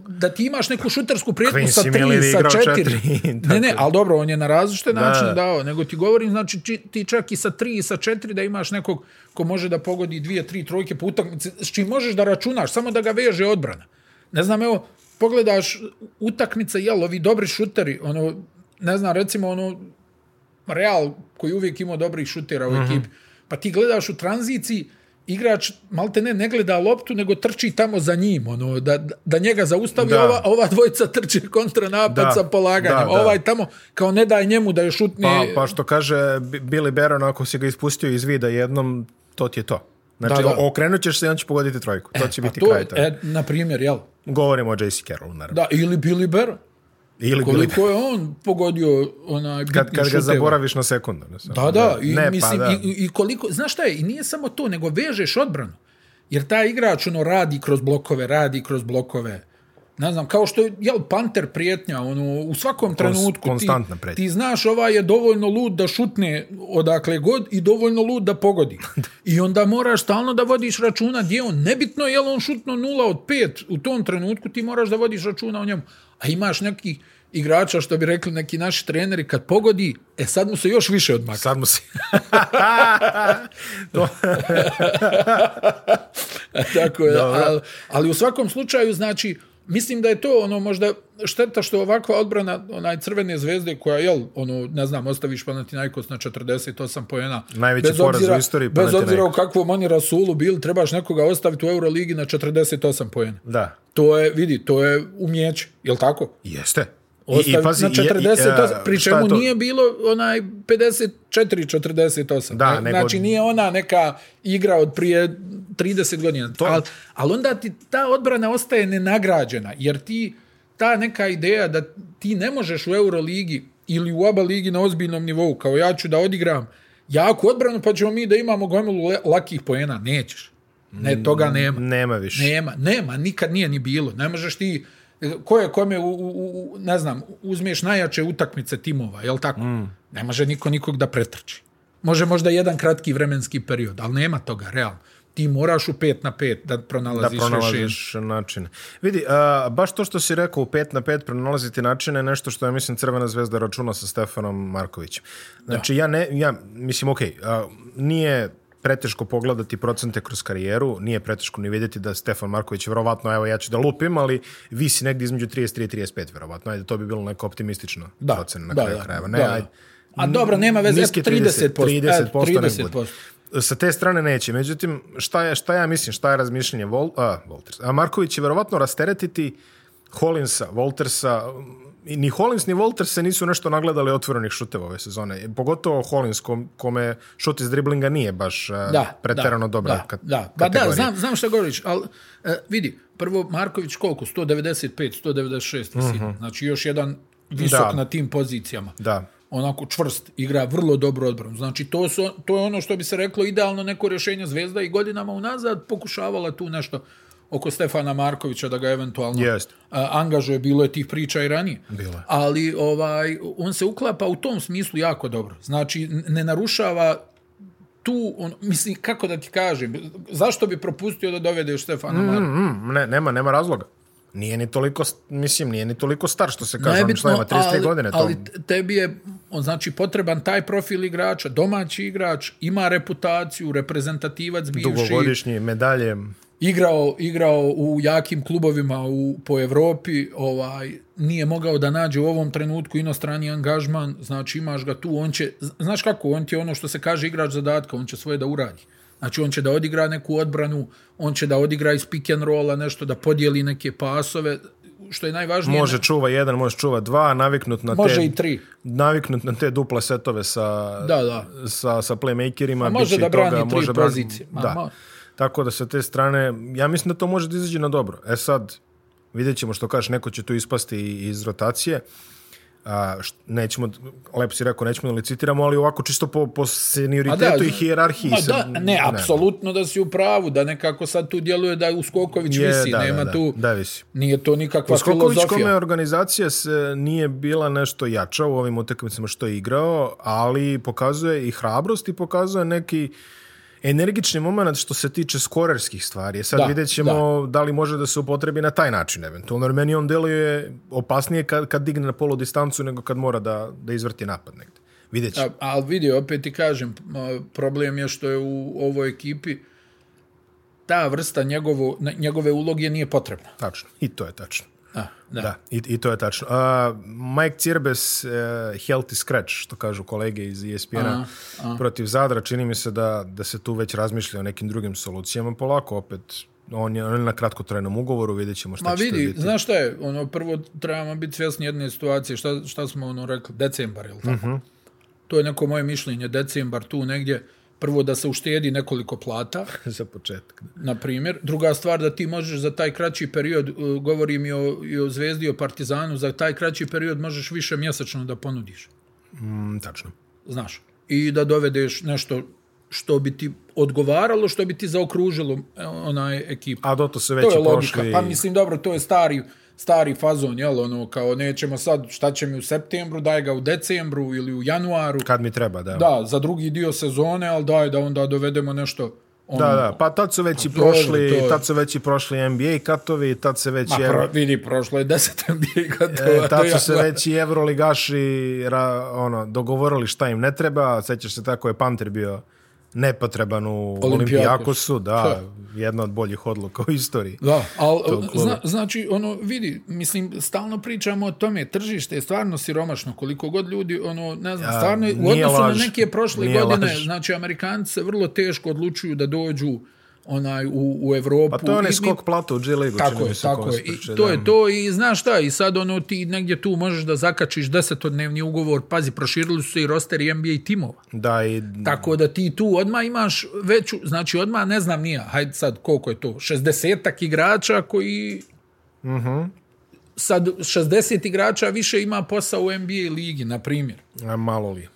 Speaker 2: da ti imaš neku šutersku prijetnju sa tri, sa četiri. četiri. ne, ne, ali dobro, on je na različite da. načine dao. Nego ti govorim, znači ti čak i sa tri i sa četiri da imaš nekog ko može da pogodi dvije, tri, trojke po utakmici, s čim možeš da računaš, samo da ga veže odbrana. Ne znam, evo, pogledaš utakmice, jel, ovi dobri šuteri, ono, ne znam, recimo, ono, Real, koji uvijek imao dobrih šutera u mhm. ekipi, mm -hmm. pa ti gledaš u tranziciji, igrač malte ne, ne gleda loptu, nego trči tamo za njim, ono, da, da njega zaustavi, da. ova, ova dvojica trče kontra napad da. sa polaganjem. Da, da. Ovaj tamo, kao ne daj njemu da je šutni...
Speaker 1: Pa, pa što kaže Billy Barron, ako si ga ispustio iz vida jednom, to ti je to. Znači, da, da. okrenut ćeš se i on će pogoditi trojku. E, to će pa biti to, kraj toga. E,
Speaker 2: na primjer, jel?
Speaker 1: Govorimo o J.C. Carrollu, naravno.
Speaker 2: Da, ili Billy Barron. Ili koliko bili... je on pogodio onaj
Speaker 1: kad, kad ga zaboraviš na sekundu ne
Speaker 2: da da i ne, pa mislim pa, da. I, i koliko znaš šta je i nije samo to nego vežeš odbranu jer taj igrač ono radi kroz blokove radi kroz blokove uh, ne znam, kao što je jel, Panter prijetnja, ono, u svakom Kons, trenutku konstantna ti, ti znaš ovaj je dovoljno lud da šutne odakle god i dovoljno lud da pogodi. I onda moraš stalno da vodiš računa gdje on. Nebitno je li on šutno 0 od 5 u tom trenutku, ti moraš da vodiš računa o njemu. A imaš neki igrača, što bi rekli neki naši treneri, kad pogodi, e sad mu se još više odmaka. Sad mu
Speaker 1: se...
Speaker 2: Tako je. Ali, ali u svakom slučaju, znači, mislim da je to ono možda šteta što ovakva odbrana onaj crvene zvezde koja je ono ne znam ostaviš Panathinaikos na 48 poena
Speaker 1: najveći bez obzira,
Speaker 2: u
Speaker 1: istoriji
Speaker 2: bez obzira u kakvom oni rasulu bil trebaš nekoga ostaviti u Euroligi na 48 poena
Speaker 1: da
Speaker 2: to je vidi to je umjeć je tako
Speaker 1: jeste
Speaker 2: Ostav, I, i pazi, na 48, i, i, uh, e, pri čemu nije bilo onaj 54-48. Da, ne, znači, nije ona neka igra od prije 30 godina. To... Ali al onda ti ta odbrana ostaje nenagrađena, jer ti ta neka ideja da ti ne možeš u Euroligi ili u oba ligi na ozbiljnom nivou, kao ja ću da odigram jaku odbranu, pa ćemo mi da imamo gomilu lakih pojena. Nećeš. Ne, toga mm, nema.
Speaker 1: Nema više.
Speaker 2: Nema, nema, nikad nije ni bilo. Ne možeš ti ko je kome, u, u, u, ne znam, uzmeš najjače utakmice timova, je li tako? Mm. Ne može niko nikog da pretrči. Može možda jedan kratki vremenski period, ali nema toga, realno. Ti moraš u 5 na 5 da pronalaziš,
Speaker 1: da pronalaziš načine. Vidi, a, baš to što si rekao u 5 na 5 pronalaziti načine je nešto što je, mislim, Crvena zvezda računa sa Stefanom Markovićem. Znači, da. ja ne, ja, mislim, okej, okay, nije preteško pogledati procente kroz karijeru, nije preteško ni vidjeti da Stefan Marković, verovatno, evo ja ću da lupim, ali visi negdje između 33 i 35, verovatno, ajde, to bi bilo neko optimistično da, procen na da, kraju
Speaker 2: da,
Speaker 1: krajeva. Ne,
Speaker 2: da, ajde, A dobro, nema
Speaker 1: veze, 30%. 30%, 30%, 30%, 30%, 30%. Ne Sa te strane neće. Međutim, šta, je, šta ja mislim, šta je razmišljenje Vol, a, Volters? A Marković će verovatno rasteretiti Hollinsa, Voltersa, ni Hollins ni Walters se nisu nešto nagledali otvorenih šuteva ove sezone. Pogotovo Hollins kom, kome šut iz driblinga nije baš e, da, preterano da, dobra da,
Speaker 2: da. Ba pa da, znam, znam što govoriš, ali e, vidi, prvo Marković koliko? 195, 196 visi. Mm -hmm. Znači još jedan visok da. na tim pozicijama.
Speaker 1: Da.
Speaker 2: Onako čvrst, igra vrlo dobro odbranu. Znači to, su, to je ono što bi se reklo idealno neko rješenje zvezda i godinama unazad pokušavala tu nešto oko Stefana Markovića da ga eventualno yes. uh, angažuje, bilo je tih priča i ranije.
Speaker 1: Bilo.
Speaker 2: Ali ovaj on se uklapa u tom smislu jako dobro. Znači ne narušava tu on mislim kako da ti kažem, zašto bi propustio da dovede Stefana
Speaker 1: mm, Markovića? Mm, ne, nema nema razloga. Nije ni toliko mislim nije ni toliko star što se kaže, on ima 33 godine to. Ali
Speaker 2: tebi je on znači potreban taj profil igrača, domaći igrač, ima reputaciju, reprezentativac
Speaker 1: bivši. Dugogodišnji medalje
Speaker 2: igrao, igrao u jakim klubovima u, po Evropi, ovaj, nije mogao da nađe u ovom trenutku inostrani angažman, znači imaš ga tu, on će, znaš kako, on ti je ono što se kaže igrač zadatka, on će svoje da uradi. Znači on će da odigra neku odbranu, on će da odigra iz pick and rolla nešto, da podijeli neke pasove, što je najvažnije.
Speaker 1: Može ne... čuva jedan, može čuva dva, naviknut na
Speaker 2: može te... i tri.
Speaker 1: Naviknut na te duple setove sa, da, da. sa, sa playmakerima. A
Speaker 2: može da brani toga, tri može brani... pozicije.
Speaker 1: Ma, da. Ma... Tako da sa te strane, ja mislim da to može da izađe na dobro. E sad, vidjet ćemo što kažeš, neko će tu ispasti iz rotacije. A, št, nećemo, lepo si rekao, nećemo da licitiramo, ali ovako čisto po, po senioritetu da, i hijerarhiji. Ma
Speaker 2: da, ne, ne, apsolutno da si u pravu, da nekako sad tu djeluje da Uskoković je, visi, da, nema da, tu... Da, visi. Nije to nikakva
Speaker 1: Uskoković filozofija. Uskoković kome organizacija se nije bila nešto jača u ovim utakmicama što je igrao, ali pokazuje i hrabrost i pokazuje neki... Uh, energični moment što se tiče skorerskih stvari. E sad da, vidjet ćemo da. da. li može da se upotrebi na taj način eventualno. Jer meni on deluje je opasnije kad, kad digne na polu distancu nego kad mora da, da izvrti napad negde. Vidjet ćemo.
Speaker 2: Ali vidi, opet ti kažem, problem je što je u ovoj ekipi ta vrsta njegovo, njegove uloge nije potrebna.
Speaker 1: Tačno, i to je tačno. Da, da. I, i to je tačno. Uh, Mike Cirbes, uh, eh, healthy scratch, što kažu kolege iz ESPN-a, uh, uh. protiv Zadra, čini mi se da da se tu već razmišlja o nekim drugim solucijama. Polako, opet, on je, on je na kratkotrajnom ugovoru, vidjet ćemo šta Ma, će vidi, to biti.
Speaker 2: Znaš šta je, ono, prvo trebamo biti svjesni jedne situacije, šta, šta smo ono rekli, decembar, je li tako? Uh mhm. -huh. To je neko moje mišljenje, decembar, tu negdje, uh, prvo da se uštedi nekoliko plata
Speaker 1: za početak na
Speaker 2: primjer druga stvar da ti možeš za taj kraći period uh, govorim i o i o zvezdi o Partizanu za taj kraći period možeš više mjesečno da ponudiš
Speaker 1: mm, tačno
Speaker 2: znaš i da dovedeš nešto što bi ti odgovaralo, što bi ti zaokružilo e, onaj ekipu. A
Speaker 1: do to se već to je logika. prošli.
Speaker 2: Pa mislim, dobro, to je stari, stari fazon, jel, ono, kao nećemo sad, šta će mi u septembru, daj ga u decembru ili u januaru.
Speaker 1: Kad mi treba, da.
Speaker 2: Da, za drugi dio sezone, ali daj da onda dovedemo nešto Ono,
Speaker 1: da, da, pa tad su već i prošli, tad su već i prošli NBA katovi, tad se već... Ma,
Speaker 2: pro, vidi, prošlo je deset NBA katova. E,
Speaker 1: tad su se već i Euroligaši ra, ono, dogovorili šta im ne treba, sećaš se tako je Panter bio nepotreban u Olimpijakosu, da, Ča? jedna od boljih odluka u istoriji.
Speaker 2: Da, al, zna, znači, ono, vidi, mislim, stalno pričamo o tome, tržište je stvarno siromašno, koliko god ljudi, ono, ne znam, stvarno, ja, u odnosu laž, na neke prošle godine, laž. znači, Amerikanci se vrlo teško odlučuju da dođu uh, onaj u,
Speaker 1: u
Speaker 2: Evropu.
Speaker 1: Pa to je onaj skok mi... plato od Džilego. Tako je,
Speaker 2: tako je. I to je to i znaš šta, i sad ono ti negdje tu možeš da zakačiš desetodnevni ugovor, pazi, proširili su se i roster i NBA timova.
Speaker 1: Da,
Speaker 2: i... Tako da ti tu odmah imaš veću, znači odmah ne znam nija, hajde sad koliko je to, 60-ak igrača koji...
Speaker 1: Uh mhm. -huh.
Speaker 2: Sad 60 igrača više ima posao u NBA ligi, na primjer.
Speaker 1: A malo li?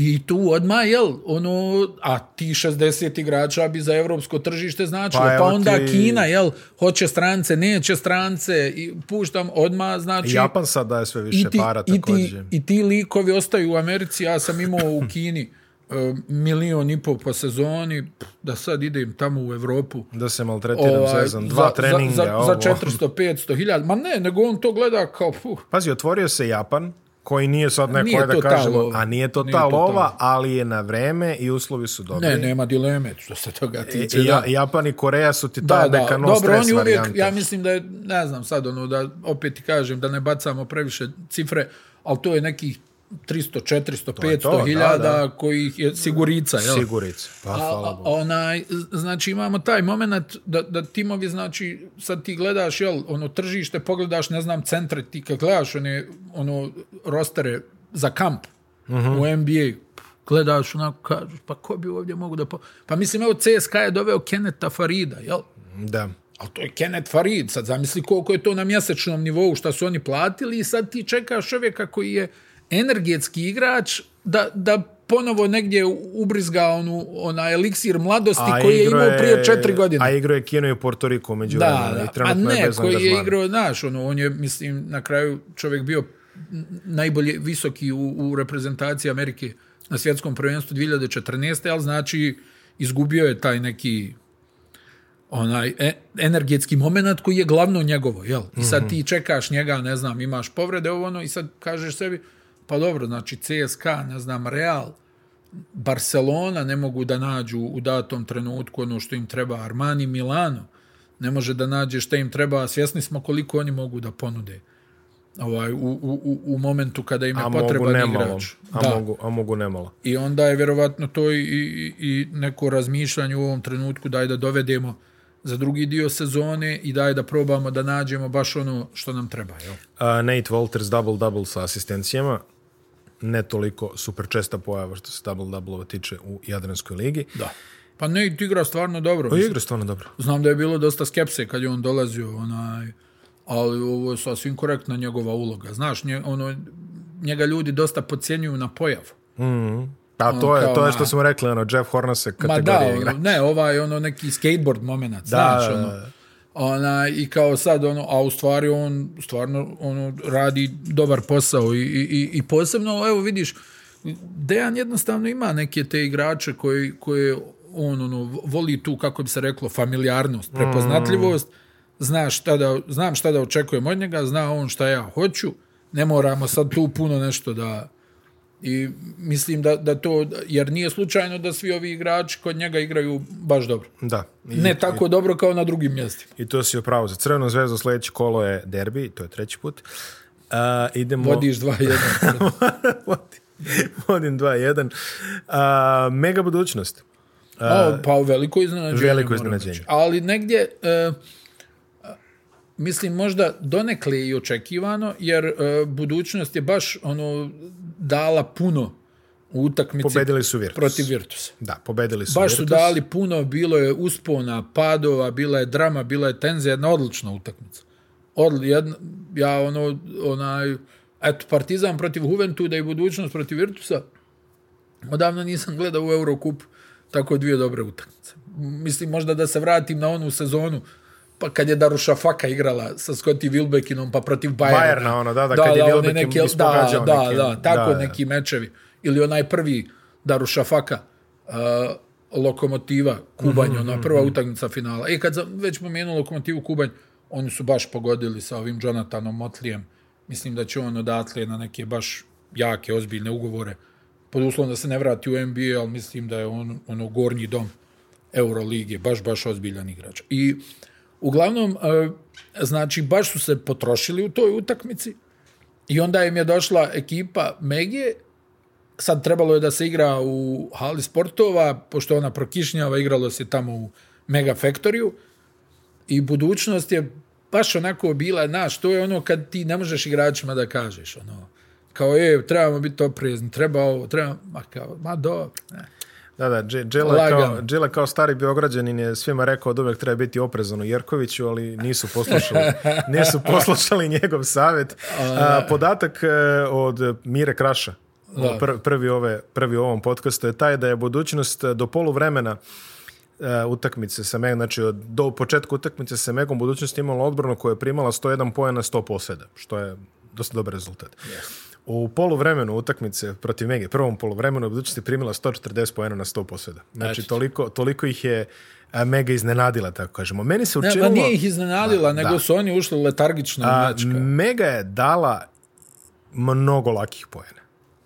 Speaker 2: I tu odmah, jel, ono, a ti 60 igrača bi za evropsko tržište značilo, pa, pa onda ti... Kina, jel, hoće strance, neće strance, i puštam odmah, znači...
Speaker 1: Japan sad daje sve više ti, para također.
Speaker 2: I ti, I ti likovi ostaju u Americi, ja sam imao u Kini e, milion i pol po sezoni, da sad idem tamo u Evropu.
Speaker 1: Da se maltretiram ovaj, sezon, dva za, treninga.
Speaker 2: Za, za, ovo.
Speaker 1: za 400,
Speaker 2: 500 hiljada. Ma ne, nego on to gleda kao... Puh.
Speaker 1: Pazi, otvorio se Japan, koji nije sad neko nije da kažemo, a nije to nije ta to lova, ta. ali je na vreme i uslovi su dobri.
Speaker 2: Ne, nema dileme, što se toga e, tiče.
Speaker 1: Ja, da. Japan i Koreja su ti ta neka
Speaker 2: no Dobro, stres varijanta. Dobro, oni uvijek, ja mislim da je, ne znam sad, ono, da opet ti kažem, da ne bacamo previše cifre, ali to je nekih 300, 400, 500 hiljada kojih je sigurica.
Speaker 1: Jel? Sigurica, pa
Speaker 2: hvala onaj, Znači imamo taj moment da, da timovi, znači sad ti gledaš jel, ono tržište, pogledaš, ne znam, centre, ti kad gledaš one, ono, rostere za kamp uh mhm. -huh. u NBA, gledaš onako, kažeš, pa ko bi ovdje mogu da... Po... Pa mislim, evo, CSKA je doveo Keneta Farida, jel?
Speaker 1: Da.
Speaker 2: Ali to je Kenet Farid, sad zamisli koliko je to na mjesečnom nivou, šta su oni platili i sad ti čekaš čovjeka koji je energetski igrač da, da ponovo negdje ubrizga onu, ona eliksir mladosti a koji je imao prije četiri godine.
Speaker 1: A igro je Kino i Portoriko među da, da. i trenutno a ne, je bez koji angažmana. je igrao,
Speaker 2: znaš, ono, on je, mislim, na kraju čovjek bio najbolje visoki u, u reprezentaciji Amerike na svjetskom prvenstvu 2014. Ali znači, izgubio je taj neki onaj e, energetski moment koji je glavno njegovo, jel? I sad mhm. ti čekaš njega, ne znam, imaš povrede ovo, ono, i sad kažeš sebi, pa dobro, znači CSK, ne znam, Real, Barcelona ne mogu da nađu u datom trenutku ono što im treba Armani Milano ne može da nađe što im treba svjesni smo koliko oni mogu da ponude ovaj u u u momentu kada im je potreban igrač
Speaker 1: a da. mogu a mogu nemalo
Speaker 2: i onda je vjerovatno to i, i i neko razmišljanje u ovom trenutku daj da dovedemo za drugi dio sezone i daj da probamo da nađemo baš ono što nam treba jel? Uh,
Speaker 1: Nate Walters double double sa asistencijama ne toliko super česta pojava što se double double tiče u Jadranskoj ligi.
Speaker 2: Da. Pa ne, igra stvarno dobro.
Speaker 1: Pa igra stvarno dobro.
Speaker 2: Znam da je bilo dosta skepse kad je on dolazio, onaj, ali ovo je sasvim korektna njegova uloga. Znaš, nje, ono, njega ljudi dosta podcjenjuju na pojavu.
Speaker 1: Mm -hmm. Da, pa ono, to je, to je što smo rekli, ono, Jeff Hornose
Speaker 2: kategorija Ma da, igra. Ono, ne, ovaj, ono, neki skateboard moment, znaš, da, ono. Da, da Ona, I kao sad, ono, a u stvari on stvarno ono, radi dobar posao i, i, i posebno, evo vidiš, Dejan jednostavno ima neke te igrače koje, koje on ono, voli tu, kako bi se reklo, familiarnost, prepoznatljivost, mm. zna šta da, znam šta da očekujem od njega, zna on šta ja hoću, ne moramo sad tu puno nešto da... I mislim da, da to, jer nije slučajno da svi ovi igrači kod njega igraju baš dobro.
Speaker 1: Da.
Speaker 2: I, ne tako i, dobro kao na drugim mjestima.
Speaker 1: I to si opravo za crveno zvezdo, sljedeće kolo je derbi, to je treći put. A, uh, idemo...
Speaker 2: Vodiš
Speaker 1: 2-1. Vodim, vodim 2-1. A, uh, mega budućnost.
Speaker 2: Uh, A, pa veliko iznenađenje.
Speaker 1: Veliko iznenađenje.
Speaker 2: Ali negdje... Uh, mislim možda donekle i očekivano jer e, budućnost je baš ono dala puno u utakmici.
Speaker 1: Pobedili su Virtus.
Speaker 2: Protiv Virtusa.
Speaker 1: Da,
Speaker 2: pobedili su Baš Virtus. su dali puno, bilo je uspona, padova, bila je drama, bila je tenzija, jedna odlična utakmica. Odli, jedna, ja ono, onaj, eto, partizan protiv Juventuda i budućnost protiv Virtusa, odavno nisam gledao u Eurocup tako dvije dobre utakmice. Mislim, možda da se vratim na onu sezonu uh, pa kad je Daruša Faka igrala sa Scotty Wilbekinom, pa protiv Bayerna. Bayerna, ono, da, da, da kad da, je neke, da, neki, da, da, tako da, neki mečevi. Ili onaj prvi Daruša Faka, uh, Lokomotiva, Kubanj, mm -hmm, ona mhm, prva mm -hmm. utakmica finala. I e, kad sam već pomenuo Lokomotivu Kubanj, oni su baš pogodili sa ovim Jonathanom Motlijem. Mislim da će on odatle na neke baš jake, ozbiljne ugovore. Pod uslovom da se ne vrati u NBA, ali mislim da je on ono gornji dom Eurolige. Baš, baš ozbiljan igrač. I uh, Uglavnom, e, znači, baš su se potrošili u toj utakmici i onda im je došla ekipa Megije, sad trebalo je da se igra u hali sportova, pošto ona prokišnjava, igralo se tamo u Mega Factoryu i budućnost je baš onako bila, znaš, to je ono kad ti ne možeš igračima da kažeš, ono, kao je, trebamo biti oprezni, treba ovo, treba, ma
Speaker 1: kao,
Speaker 2: ma dobro, ne.
Speaker 1: Da, da, Đela kao, Đela kao stari Beograđanin je svima rekao da uvek treba biti oprezan u Jerkoviću, ali nisu poslušali, nisu poslušali njegov savjet. A, podatak e, od Mire Kraša, da. Ono pr, prvi, ove, prvi u ovom podcastu, je taj da je budućnost e, do polu vremena Uh, e, utakmice sa Meg, znači od, do početka utakmice sa Megom budućnost imala odbranu koja je primala 101 poje na 100 poseda, što je dosta dobar rezultat. Yes. U polovremenu utakmice protiv Mege, prvom polovremenu, u budućnosti primila 140 pojena na 100 posljeda. Znači, znači. Toliko, toliko ih je a e, mega iznenadila tako kažemo meni se učinilo ne,
Speaker 2: pa nije ih iznenadila da, nego da. su oni ušli letargično a,
Speaker 1: mega je dala mnogo lakih poena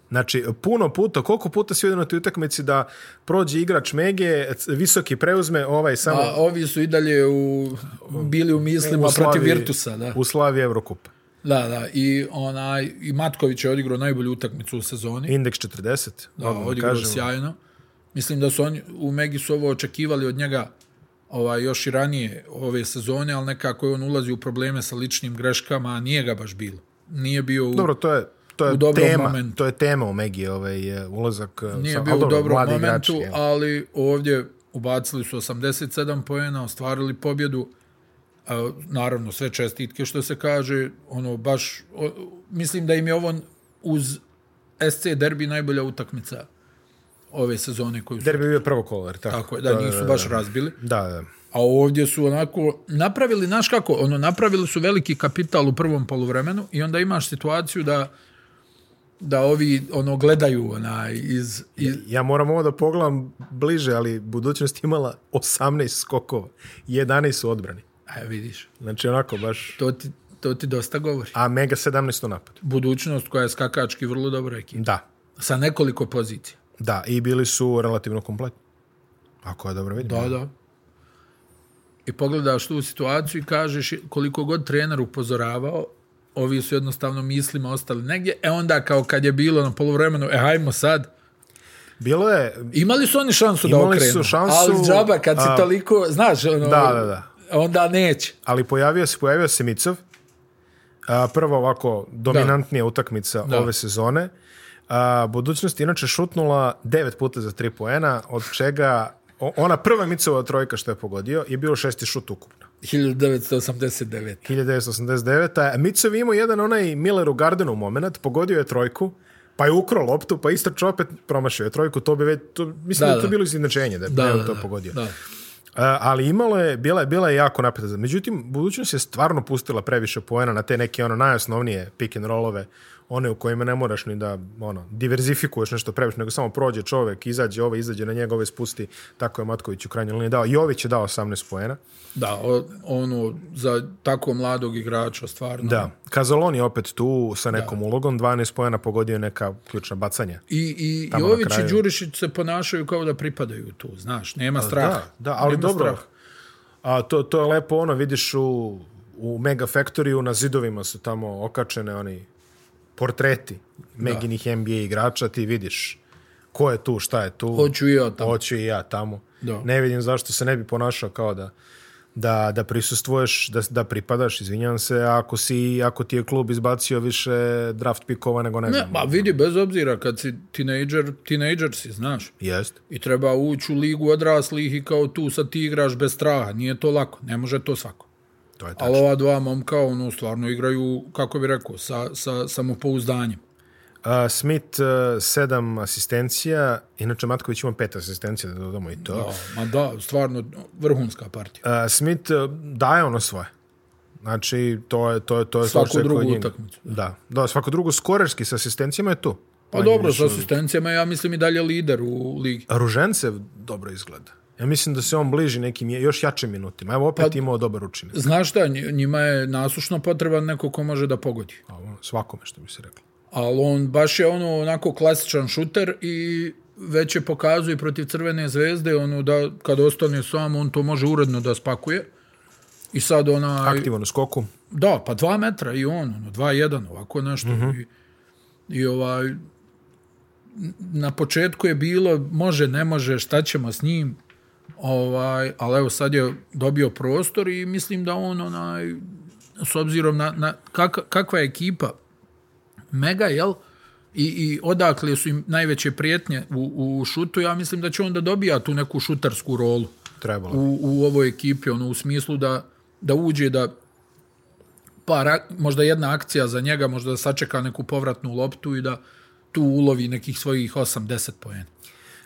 Speaker 1: znači puno puta koliko puta si na toj utakmici da prođe igrač mege visoki preuzme ovaj samo a
Speaker 2: ovi su i dalje u bili u mislima u slavi, protiv virtusa da u
Speaker 1: slavi evrokupa
Speaker 2: Da, da, i onaj, i Matković je odigrao najbolju utakmicu u sezoni.
Speaker 1: Indeks 40,
Speaker 2: da, odigrao sjajno. Mislim da su oni u Megi su ovo očekivali od njega ovaj, još i ranije ove sezone, ali nekako je on ulazi u probleme sa ličnim greškama, a nije ga baš bilo. Nije bio
Speaker 1: u, Dobro, to je, to je u dobrom tema, momentu. To je tema u Megi, ovaj, ulazak eh,
Speaker 2: nije sa, bio u dobrom momentu, igrači, ali ovdje ubacili su 87 pojena, ostvarili pobjedu a, naravno sve čestitke što se kaže, ono baš o, mislim da im je ovo uz SC derbi najbolja utakmica ove sezone
Speaker 1: koju su. Derbi je prvo kolor,
Speaker 2: tako. Tako je, da,
Speaker 1: da
Speaker 2: nisu baš razbili.
Speaker 1: Da, da.
Speaker 2: A ovdje su onako napravili naš kako, ono napravili su veliki kapital u prvom poluvremenu i onda imaš situaciju da da ovi ono gledaju ona iz, iz...
Speaker 1: Ja, ja, moram ovo da pogledam bliže ali budućnost imala 18 skokova 11 su odbrani
Speaker 2: A vidiš.
Speaker 1: Znači onako baš...
Speaker 2: To ti, to ti dosta govori.
Speaker 1: A mega 17 u napadu.
Speaker 2: Budućnost koja je skakački vrlo dobra ekipa.
Speaker 1: Da.
Speaker 2: Sa nekoliko pozicija.
Speaker 1: Da, i bili su relativno kompletni. Ako je dobro vidim.
Speaker 2: Da, da. I pogledaš tu situaciju i kažeš koliko god trener upozoravao, ovi su jednostavno mislima ostali negdje. E onda kao kad je bilo na polovremenu, e hajmo sad.
Speaker 1: Bilo je...
Speaker 2: Imali su oni šansu imali da okrenu. Imali su šansu... Ali džaba kad si a, toliko... Znaš, ono... Da, da, da onda neće.
Speaker 1: Ali pojavio se, pojavio se Micov. A, prvo ovako dominantnija da. utakmica da. ove sezone. A, budućnost inače šutnula devet puta za tri poena, od čega ona prva Micova trojka što je pogodio je bilo šesti šut ukupno.
Speaker 2: 1989.
Speaker 1: 1989. Micov imao jedan onaj Miller u Gardenu moment, pogodio je trojku, pa je ukro loptu, pa istračo opet promašio je trojku, to bi već, to, mislim
Speaker 2: da, da, da,
Speaker 1: to bilo izinačenje da je da, da, to da, pogodio. Da. E, ali imalo je, bila je, bila je jako napeta. Međutim, budućnost je stvarno pustila previše poena na te neke ono najosnovnije pick and rollove uh, one u kojima ne moraš ni da ono, diverzifikuješ nešto previše, nego samo prođe čovek, izađe ovaj, izađe na njega, ovaj spusti, tako je Matković u krajnjoj liniji dao. I ovaj će dao 18 poena.
Speaker 2: Da, ono, za tako mladog igrača, stvarno.
Speaker 1: Da, Kazaloni opet tu sa nekom da. ulogom, 12 poena pogodio neka ključna bacanja.
Speaker 2: I, i, i Jović i Đurišić se ponašaju kao da pripadaju tu, znaš, nema straha. Da,
Speaker 1: da ali nema dobro,
Speaker 2: strah.
Speaker 1: A to, to je lepo, ono, vidiš u, u Mega Factory, u, na zidovima su tamo okačene oni portreti Meginih NBA igrača, ti vidiš ko je tu, šta je tu.
Speaker 2: Hoću i ja
Speaker 1: tamo. Hoću i ja tamo. Da. Ne vidim zašto se ne bi ponašao kao da da, da prisustvuješ, da, da pripadaš, izvinjam se, ako, si, ako ti je klub izbacio više draft pikova nego ne, ne
Speaker 2: znam. Ne, ma vidi, bez obzira, kad si tinejdžer, tinejdžer si, znaš.
Speaker 1: Jest.
Speaker 2: I treba ući u ligu odraslih i kao tu sad ti igraš bez straha. Nije to lako, ne može to svako. To je tačno. Ali ova dva momka, ono, stvarno igraju, kako bi rekao, sa, sa samopouzdanjem.
Speaker 1: Uh, Smith, uh, sedam asistencija, inače Matković ima pet asistencija, da dodamo i to.
Speaker 2: Da, ma da, stvarno, vrhunska partija.
Speaker 1: Uh, Smith uh, daje ono svoje. Znači, to je to je, to je svako
Speaker 2: drugo utakmicu.
Speaker 1: Da. da. da, svako drugo skorerski sa asistencijama je tu. Pa, pa
Speaker 2: dobro, sa asistencijama ja mislim i dalje lider u ligi.
Speaker 1: Ružencev dobro izgleda. Ja mislim da se on bliži nekim još jačim minutima. Evo opet pa, imao dobar učinak.
Speaker 2: Znaš šta, njima je nasušno potreban neko ko može da pogodi.
Speaker 1: A on, svakome što bi se rekli.
Speaker 2: Ali on baš je ono onako klasičan šuter i već je pokazuje protiv Crvene zvezde ono da kad ostane sam on to može uredno da spakuje. I sad ona...
Speaker 1: Aktivan u skoku.
Speaker 2: Da, pa dva metra i on, ono, dva i jedan, ovako nešto. Uh mhm. -huh. i, I ovaj... Na početku je bilo, može, ne može, šta ćemo s njim, Ovaj, ali evo sad je dobio prostor i mislim da on onaj, s obzirom na, na kak, kakva je ekipa mega, jel? I, i odakle su im najveće prijetnje u, u šutu, ja mislim da će onda dobija tu neku šutarsku rolu
Speaker 1: Trebalo.
Speaker 2: U, u ovoj ekipi, ono, u smislu da, da uđe da par, možda jedna akcija za njega, možda da sačeka neku povratnu loptu i da tu ulovi nekih svojih 8-10 pojena.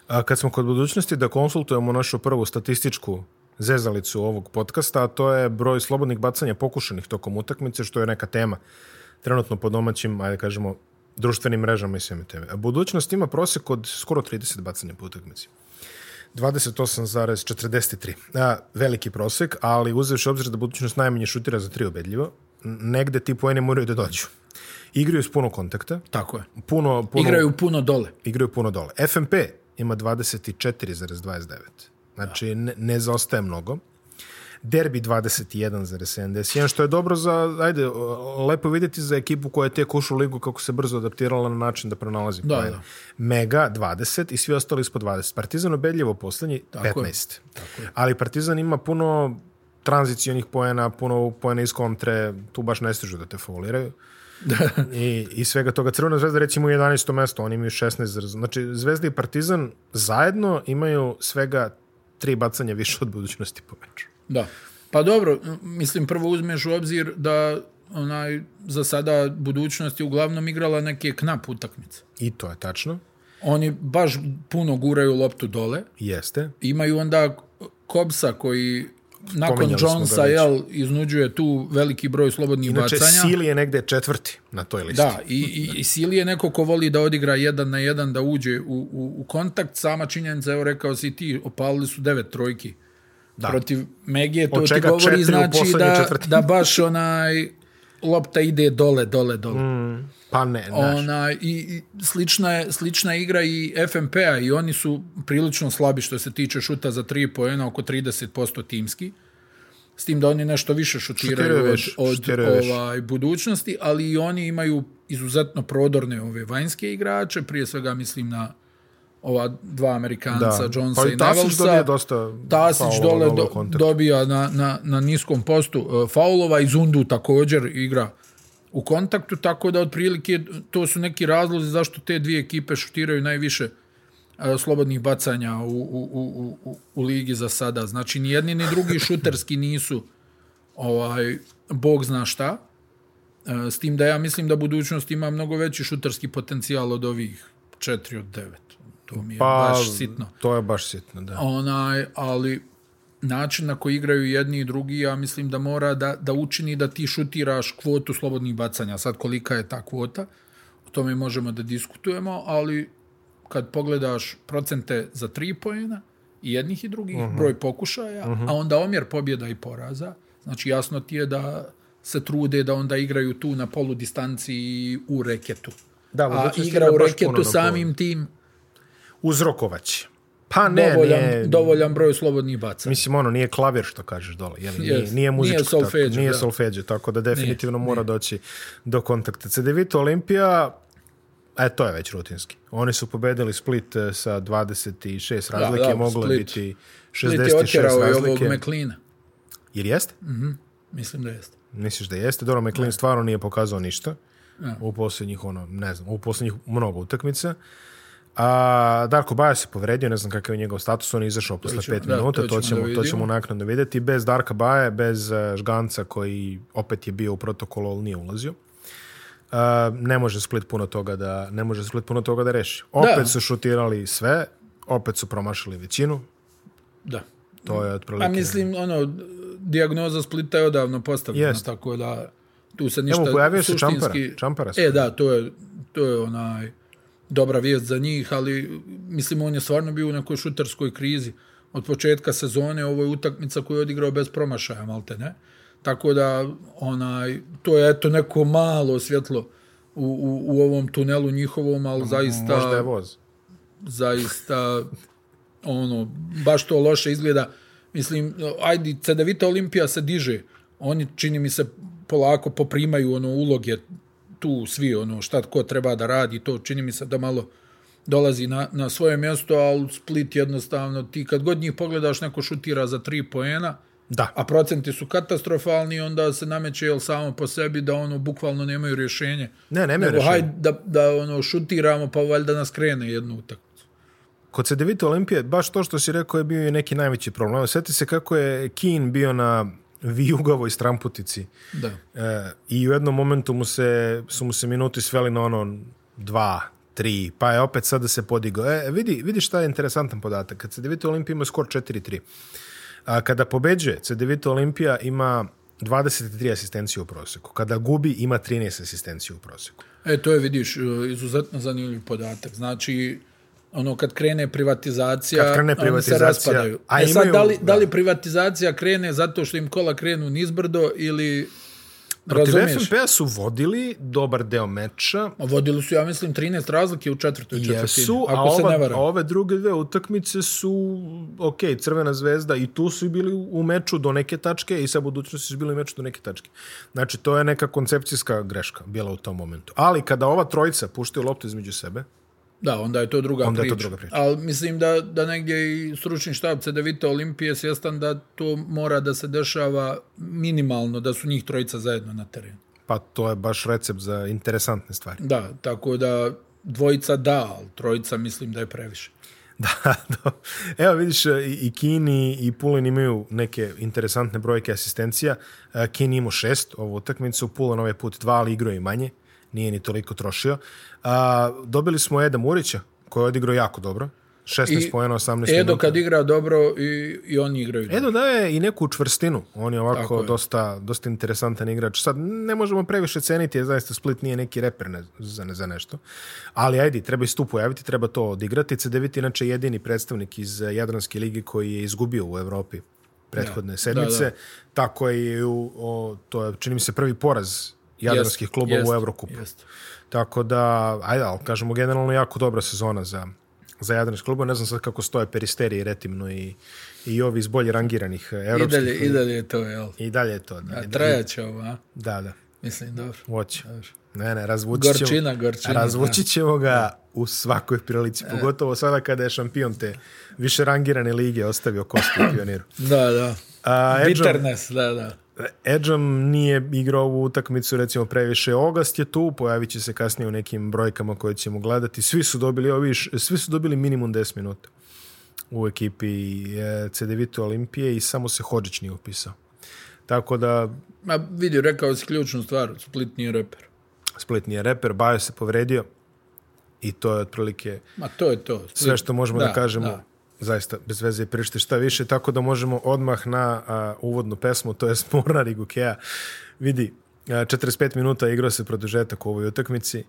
Speaker 1: A kad smo kod budućnosti da konsultujemo našu prvu statističku zezalicu ovog podcasta, a to je broj slobodnih bacanja pokušanih tokom utakmice, što je neka tema trenutno po domaćim, ajde kažemo, društvenim mrežama i svemi teme. A budućnost ima prosek od skoro 30 bacanja po utakmici. 28,43. A, veliki prosek, ali uzeviš obzir da budućnost najmanje šutira za tri ubedljivo, negde ti pojene moraju da dođu. Igraju s puno kontakta.
Speaker 2: Tako je.
Speaker 1: Puno, puno,
Speaker 2: igraju puno dole.
Speaker 1: Igraju puno dole. FMP ima 24,29. Znači, ne, ne zaostaje mnogo. Derbi 21,71, što je dobro za, ajde, lepo vidjeti za ekipu koja je tek ušla u ligu kako se brzo adaptirala na način da pronalazi da, da. Mega 20 i svi ostali ispod 20. Partizan obedljivo poslednji 15. Tako je. Tako je. Ali Partizan ima puno tranzicijonih poena, puno poena iz kontre, tu baš ne stižu da te fauliraju. Uh, I, i svega toga. Crvena zvezda recimo u 11. mesto, oni imaju 16. Znači, Zvezda i Partizan zajedno imaju svega tri bacanja više od budućnosti po meču.
Speaker 2: Da. Pa dobro, mislim, prvo uzmeš u obzir da onaj, za sada budućnost je uglavnom igrala neke knap utakmice.
Speaker 1: I to je tačno.
Speaker 2: Oni baš puno guraju loptu dole.
Speaker 1: Jeste.
Speaker 2: Imaju onda Kobsa koji nakon Jonesa da jel, iznuđuje tu veliki broj slobodnih Inače, bacanja. Inače,
Speaker 1: Sili je negde četvrti na toj listi.
Speaker 2: Da, i, i, i Sili je neko ko voli da odigra jedan na jedan, da uđe u, u, u kontakt. Sama činjenica, evo rekao si ti, opalili su devet trojki da. protiv Megije. To ti govori znači da, četvrti. da baš onaj lopta ide dole, dole, dole.
Speaker 1: Mm. Pa ne,
Speaker 2: znaš. Ona, i, slična, je, slična igra i FMP-a i oni su prilično slabi što se tiče šuta za 3 pojena, oko 30% timski. S tim da oni nešto više šutiraju od, od ovaj, budućnosti, ali i oni imaju izuzetno prodorne ove vanjske igrače, prije svega mislim na ova dva Amerikanca, da. Jonesa pa i, i Nevelsa. Tasić dobija dosta Tasić dole do, dobija na, na, na niskom postu uh, faulova i Zundu također igra uh, u kontaktu, tako da otprilike to su neki razlozi zašto te dvije ekipe šutiraju najviše e, slobodnih bacanja u, u, u, u, u ligi za sada. Znači, ni jedni ni drugi šuterski nisu ovaj, bog zna šta. E, s tim da ja mislim da budućnost ima mnogo veći šuterski potencijal od ovih četiri od devet. To mi je pa, baš sitno.
Speaker 1: To je baš sitno, da.
Speaker 2: Onaj, ali način na koji igraju jedni i drugi, ja mislim da mora da, da učini da ti šutiraš kvotu slobodnih bacanja. Sad kolika je ta kvota, o tome možemo da diskutujemo, ali kad pogledaš procente za tri pojena, i jednih i drugih, uh mhm. -huh. broj pokušaja, uh mhm. -huh. a onda omjer pobjeda i poraza, znači jasno ti je da se trude da onda igraju tu na polu distanci u reketu. Da, a igra u reketu samim tim
Speaker 1: uzrokovaći.
Speaker 2: Pa ne, dovoljan, nije, dovoljan broj slobodnih baca.
Speaker 1: Mislim, ono, nije klavir što kažeš dole. Jel, nije, yes. nije muzičko. Nije solfeđe. Tako, nije da. solfeđe, tako da definitivno nije, mora nije. doći do kontakta. CDV to Olimpija, e, to je već rutinski. Oni su pobedili Split eh, sa 26 razlike, da, da, moglo Split. biti 66 Split je razlike. Split ovog
Speaker 2: McLean-a.
Speaker 1: Jer jeste?
Speaker 2: Mm -hmm. Mislim da jeste.
Speaker 1: Misliš da jeste? Dobro, McLean stvarno nije pokazao ništa. Ja. U posljednjih, ono, ne znam, u posljednjih mnogo utakmica. Uh, A, Darko Bajas je povredio, ne znam kakav je njegov status, on je izašao posle 5 minuta, to, ćemo, to ćemo naknadno vidjeti. Bez Darka Baje, bez e, Žganca koji opet je bio u protokolu, ali nije ulazio. A, e, ne može Split puno toga da ne može Split puno toga da reši. Opet da. su šutirali sve, opet su promašili većinu.
Speaker 2: Da.
Speaker 1: To je otprilike.
Speaker 2: A mislim, ono, diagnoza Splita je odavno postavljena, yes. tako da tu se ništa... Evo,
Speaker 1: pojavio suštinski... se Čampara. Čampara
Speaker 2: e, da, to je, to je onaj dobra vijest za njih, ali mislim on je stvarno bio u nekoj šuterskoj krizi od početka sezone, ovo je utakmica koju je odigrao bez promašaja, malte ne. Tako da, onaj, to je eto neko malo svjetlo u, u, u ovom tunelu njihovom, ali mhm, zaista... Možda
Speaker 1: je voz.
Speaker 2: Zaista, ono, baš to loše izgleda. Mislim, ajdi, Cedevita Olimpija se diže. Oni, čini mi se, polako poprimaju ono uloge tu svi ono šta ko treba da radi, to čini mi se da malo dolazi na, na svoje mjesto, ali split jednostavno, ti kad god njih pogledaš, neko šutira za tri poena,
Speaker 1: da.
Speaker 2: a procenti su katastrofalni, onda se nameće jel, samo po sebi da ono bukvalno nemaju rješenje.
Speaker 1: Ne, nemaju Nego, rješenje. Hajde
Speaker 2: da, da ono, šutiramo, pa valjda nas krene jednu utakmicu.
Speaker 1: Kod Cedevita Olimpije, baš to što si rekao je bio i neki najveći problem. Sjeti se kako je Keane bio na vijugavoj stramputici.
Speaker 2: Da.
Speaker 1: E, I u jednom momentu mu se, su mu se minuti sveli na ono dva, tri, pa je opet sada se podigo. E, vidi, vidi šta je interesantan podatak. Kad CDVT Olimpija ima skor 4-3, a kada pobeđuje, CDVT Olimpija ima 23 asistencije u proseku. Kada gubi, ima 13 asistencije u proseku.
Speaker 2: E, to je, vidiš, izuzetno zanimljiv podatak. Znači, ono kad krene privatizacija,
Speaker 1: kad krene privatizacija oni se raspadaju.
Speaker 2: A imaju, e sad, da, li, da. da li privatizacija krene zato što im kola krenu nizbrdo ili...
Speaker 1: Protiv FNP-a su vodili dobar deo meča.
Speaker 2: Vodili su, ja mislim, 13 razlike u četvrtoj četvrtini. Jesu, ako a se ova, ne varam.
Speaker 1: ove druge dve utakmice su, ok, Crvena zvezda i tu su bili u meču do neke tačke i sa budućnosti su bili u meču do neke tačke. Znači, to je neka koncepcijska greška bila u tom momentu. Ali kada ova trojica puštaju loptu između sebe,
Speaker 2: Da, onda je to druga onda priča. Je to druga priča. Ali mislim da, da negdje i stručni štab Cedevita Olimpije svjestan da to mora da se dešava minimalno, da su njih trojica zajedno na terenu.
Speaker 1: Pa to je baš recept za interesantne stvari.
Speaker 2: Da, tako da dvojica da, ali trojica mislim da je previše.
Speaker 1: Da, da. Evo vidiš, i Kini i Pulin imaju neke interesantne brojke asistencija. E, Kini ima šest ovu utakmicu, Pulin ovaj put dva, ali igro i manje. Uh, nije ni toliko trošio. A, dobili smo Eda Murića, koji je odigrao jako dobro. 16 I pojena, 18 Edo minuta.
Speaker 2: Edo kad igra dobro i, i oni igraju Edo dobro.
Speaker 1: daje i neku čvrstinu. On je ovako je. Dosta, dosta interesantan igrač. Sad ne možemo previše ceniti, jer zaista Split nije neki reper ne, za, ne, za nešto. Ali ajdi, treba i stup pojaviti, treba to odigrati. C9 je inače jedini predstavnik iz Jadranske ligi koji je izgubio u Evropi prethodne ja. sedmice. Da, da. Tako je, u, o, to je, čini mi se, prvi poraz jadarskih klubova u Evrokupu. Jest. Tako da, ajde, ali kažemo, generalno jako dobra sezona za, za jadarski klubo. Ne znam sad kako stoje Peristeri i Retimno i, i ovi iz bolje rangiranih evropskih...
Speaker 2: I
Speaker 1: dalje,
Speaker 2: klubova. I dalje je to, jel?
Speaker 1: I dalje je to, da. A
Speaker 2: trajaće ovo, a?
Speaker 1: Da, da.
Speaker 2: Mislim, dobro.
Speaker 1: Voće. Ne, ne, razvući
Speaker 2: ćemo, gorčina, gorčina,
Speaker 1: razvući ćemo ga u svakoj prilici, e. pogotovo sada kada je šampion te više rangirane lige ostavio kosti u pioniru.
Speaker 2: Da, da. A, Bitterness, Edžom, da, da.
Speaker 1: Edžam nije igrao ovu utakmicu recimo previše Ogast je tu pojavit će se kasnije u nekim brojkama koje ćemo gledati svi su dobili ovi, svi su dobili minimum 10 minuta u ekipi e, CDV Olimpije i samo se Hođić nije upisao tako da
Speaker 2: Ma vidi, rekao si ključnu stvar, Split nije reper.
Speaker 1: Split nije reper, Bajo se povredio i to je otprilike
Speaker 2: Ma to je to.
Speaker 1: Split. sve što možemo da, da kažemo. Da zaista bez veze prište šta više, tako da možemo odmah na a, uvodnu pesmu, to je Smora Rigukea. Vidi, a, 45 minuta igrao se produžetak u ovoj utakmici,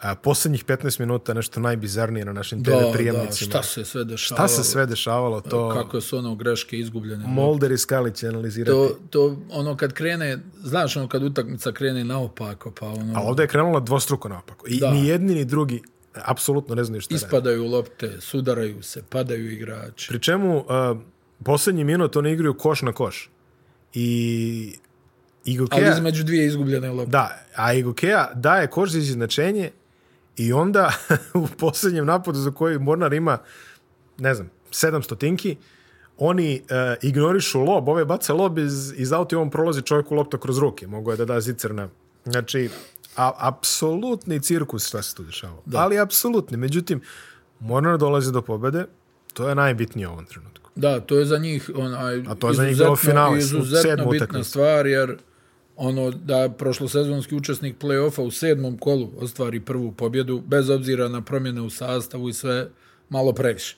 Speaker 1: a poslednjih 15 minuta nešto najbizarnije na našim TV
Speaker 2: prijemnicima. Da, da, šta se sve dešavalo?
Speaker 1: Šta se sve dešavalo to?
Speaker 2: Kako su ono greške izgubljene?
Speaker 1: Molder i Skalić analizirati.
Speaker 2: To, to ono kad krene, znaš ono kad utakmica krene naopako, pa ono... A
Speaker 1: ovdje je krenula dvostruko naopako. I da. ni jedni ni drugi apsolutno ne znaju šta
Speaker 2: Ispadaju radi. lopte, sudaraju se, padaju igrači.
Speaker 1: Pri čemu uh, posljednji minut oni igraju koš na koš. I
Speaker 2: Igokea... Ali između dvije izgubljene lopte.
Speaker 1: Da, a Igokea daje koš za izjednačenje i onda u posljednjem napadu za koji Mornar ima ne znam, sedam stotinki, oni e, ignorišu lob, ove bace lob iz, iz auta i on prolazi čovjeku lopta kroz ruke. Mogu je da da zicerna. Znači, A, apsolutni cirkus šta se tu dešava. Da. Ali apsolutni. Međutim, Mornar dolazi do pobede, to je najbitnije u ovom trenutku.
Speaker 2: Da, to je za njih onaj,
Speaker 1: A to je izuzetno, za njih finale,
Speaker 2: izuzetno bitna utaknut. stvar, jer ono da prošlosezonski učesnik play-offa u sedmom kolu ostvari prvu pobjedu, bez obzira na promjene u sastavu i sve malo previše.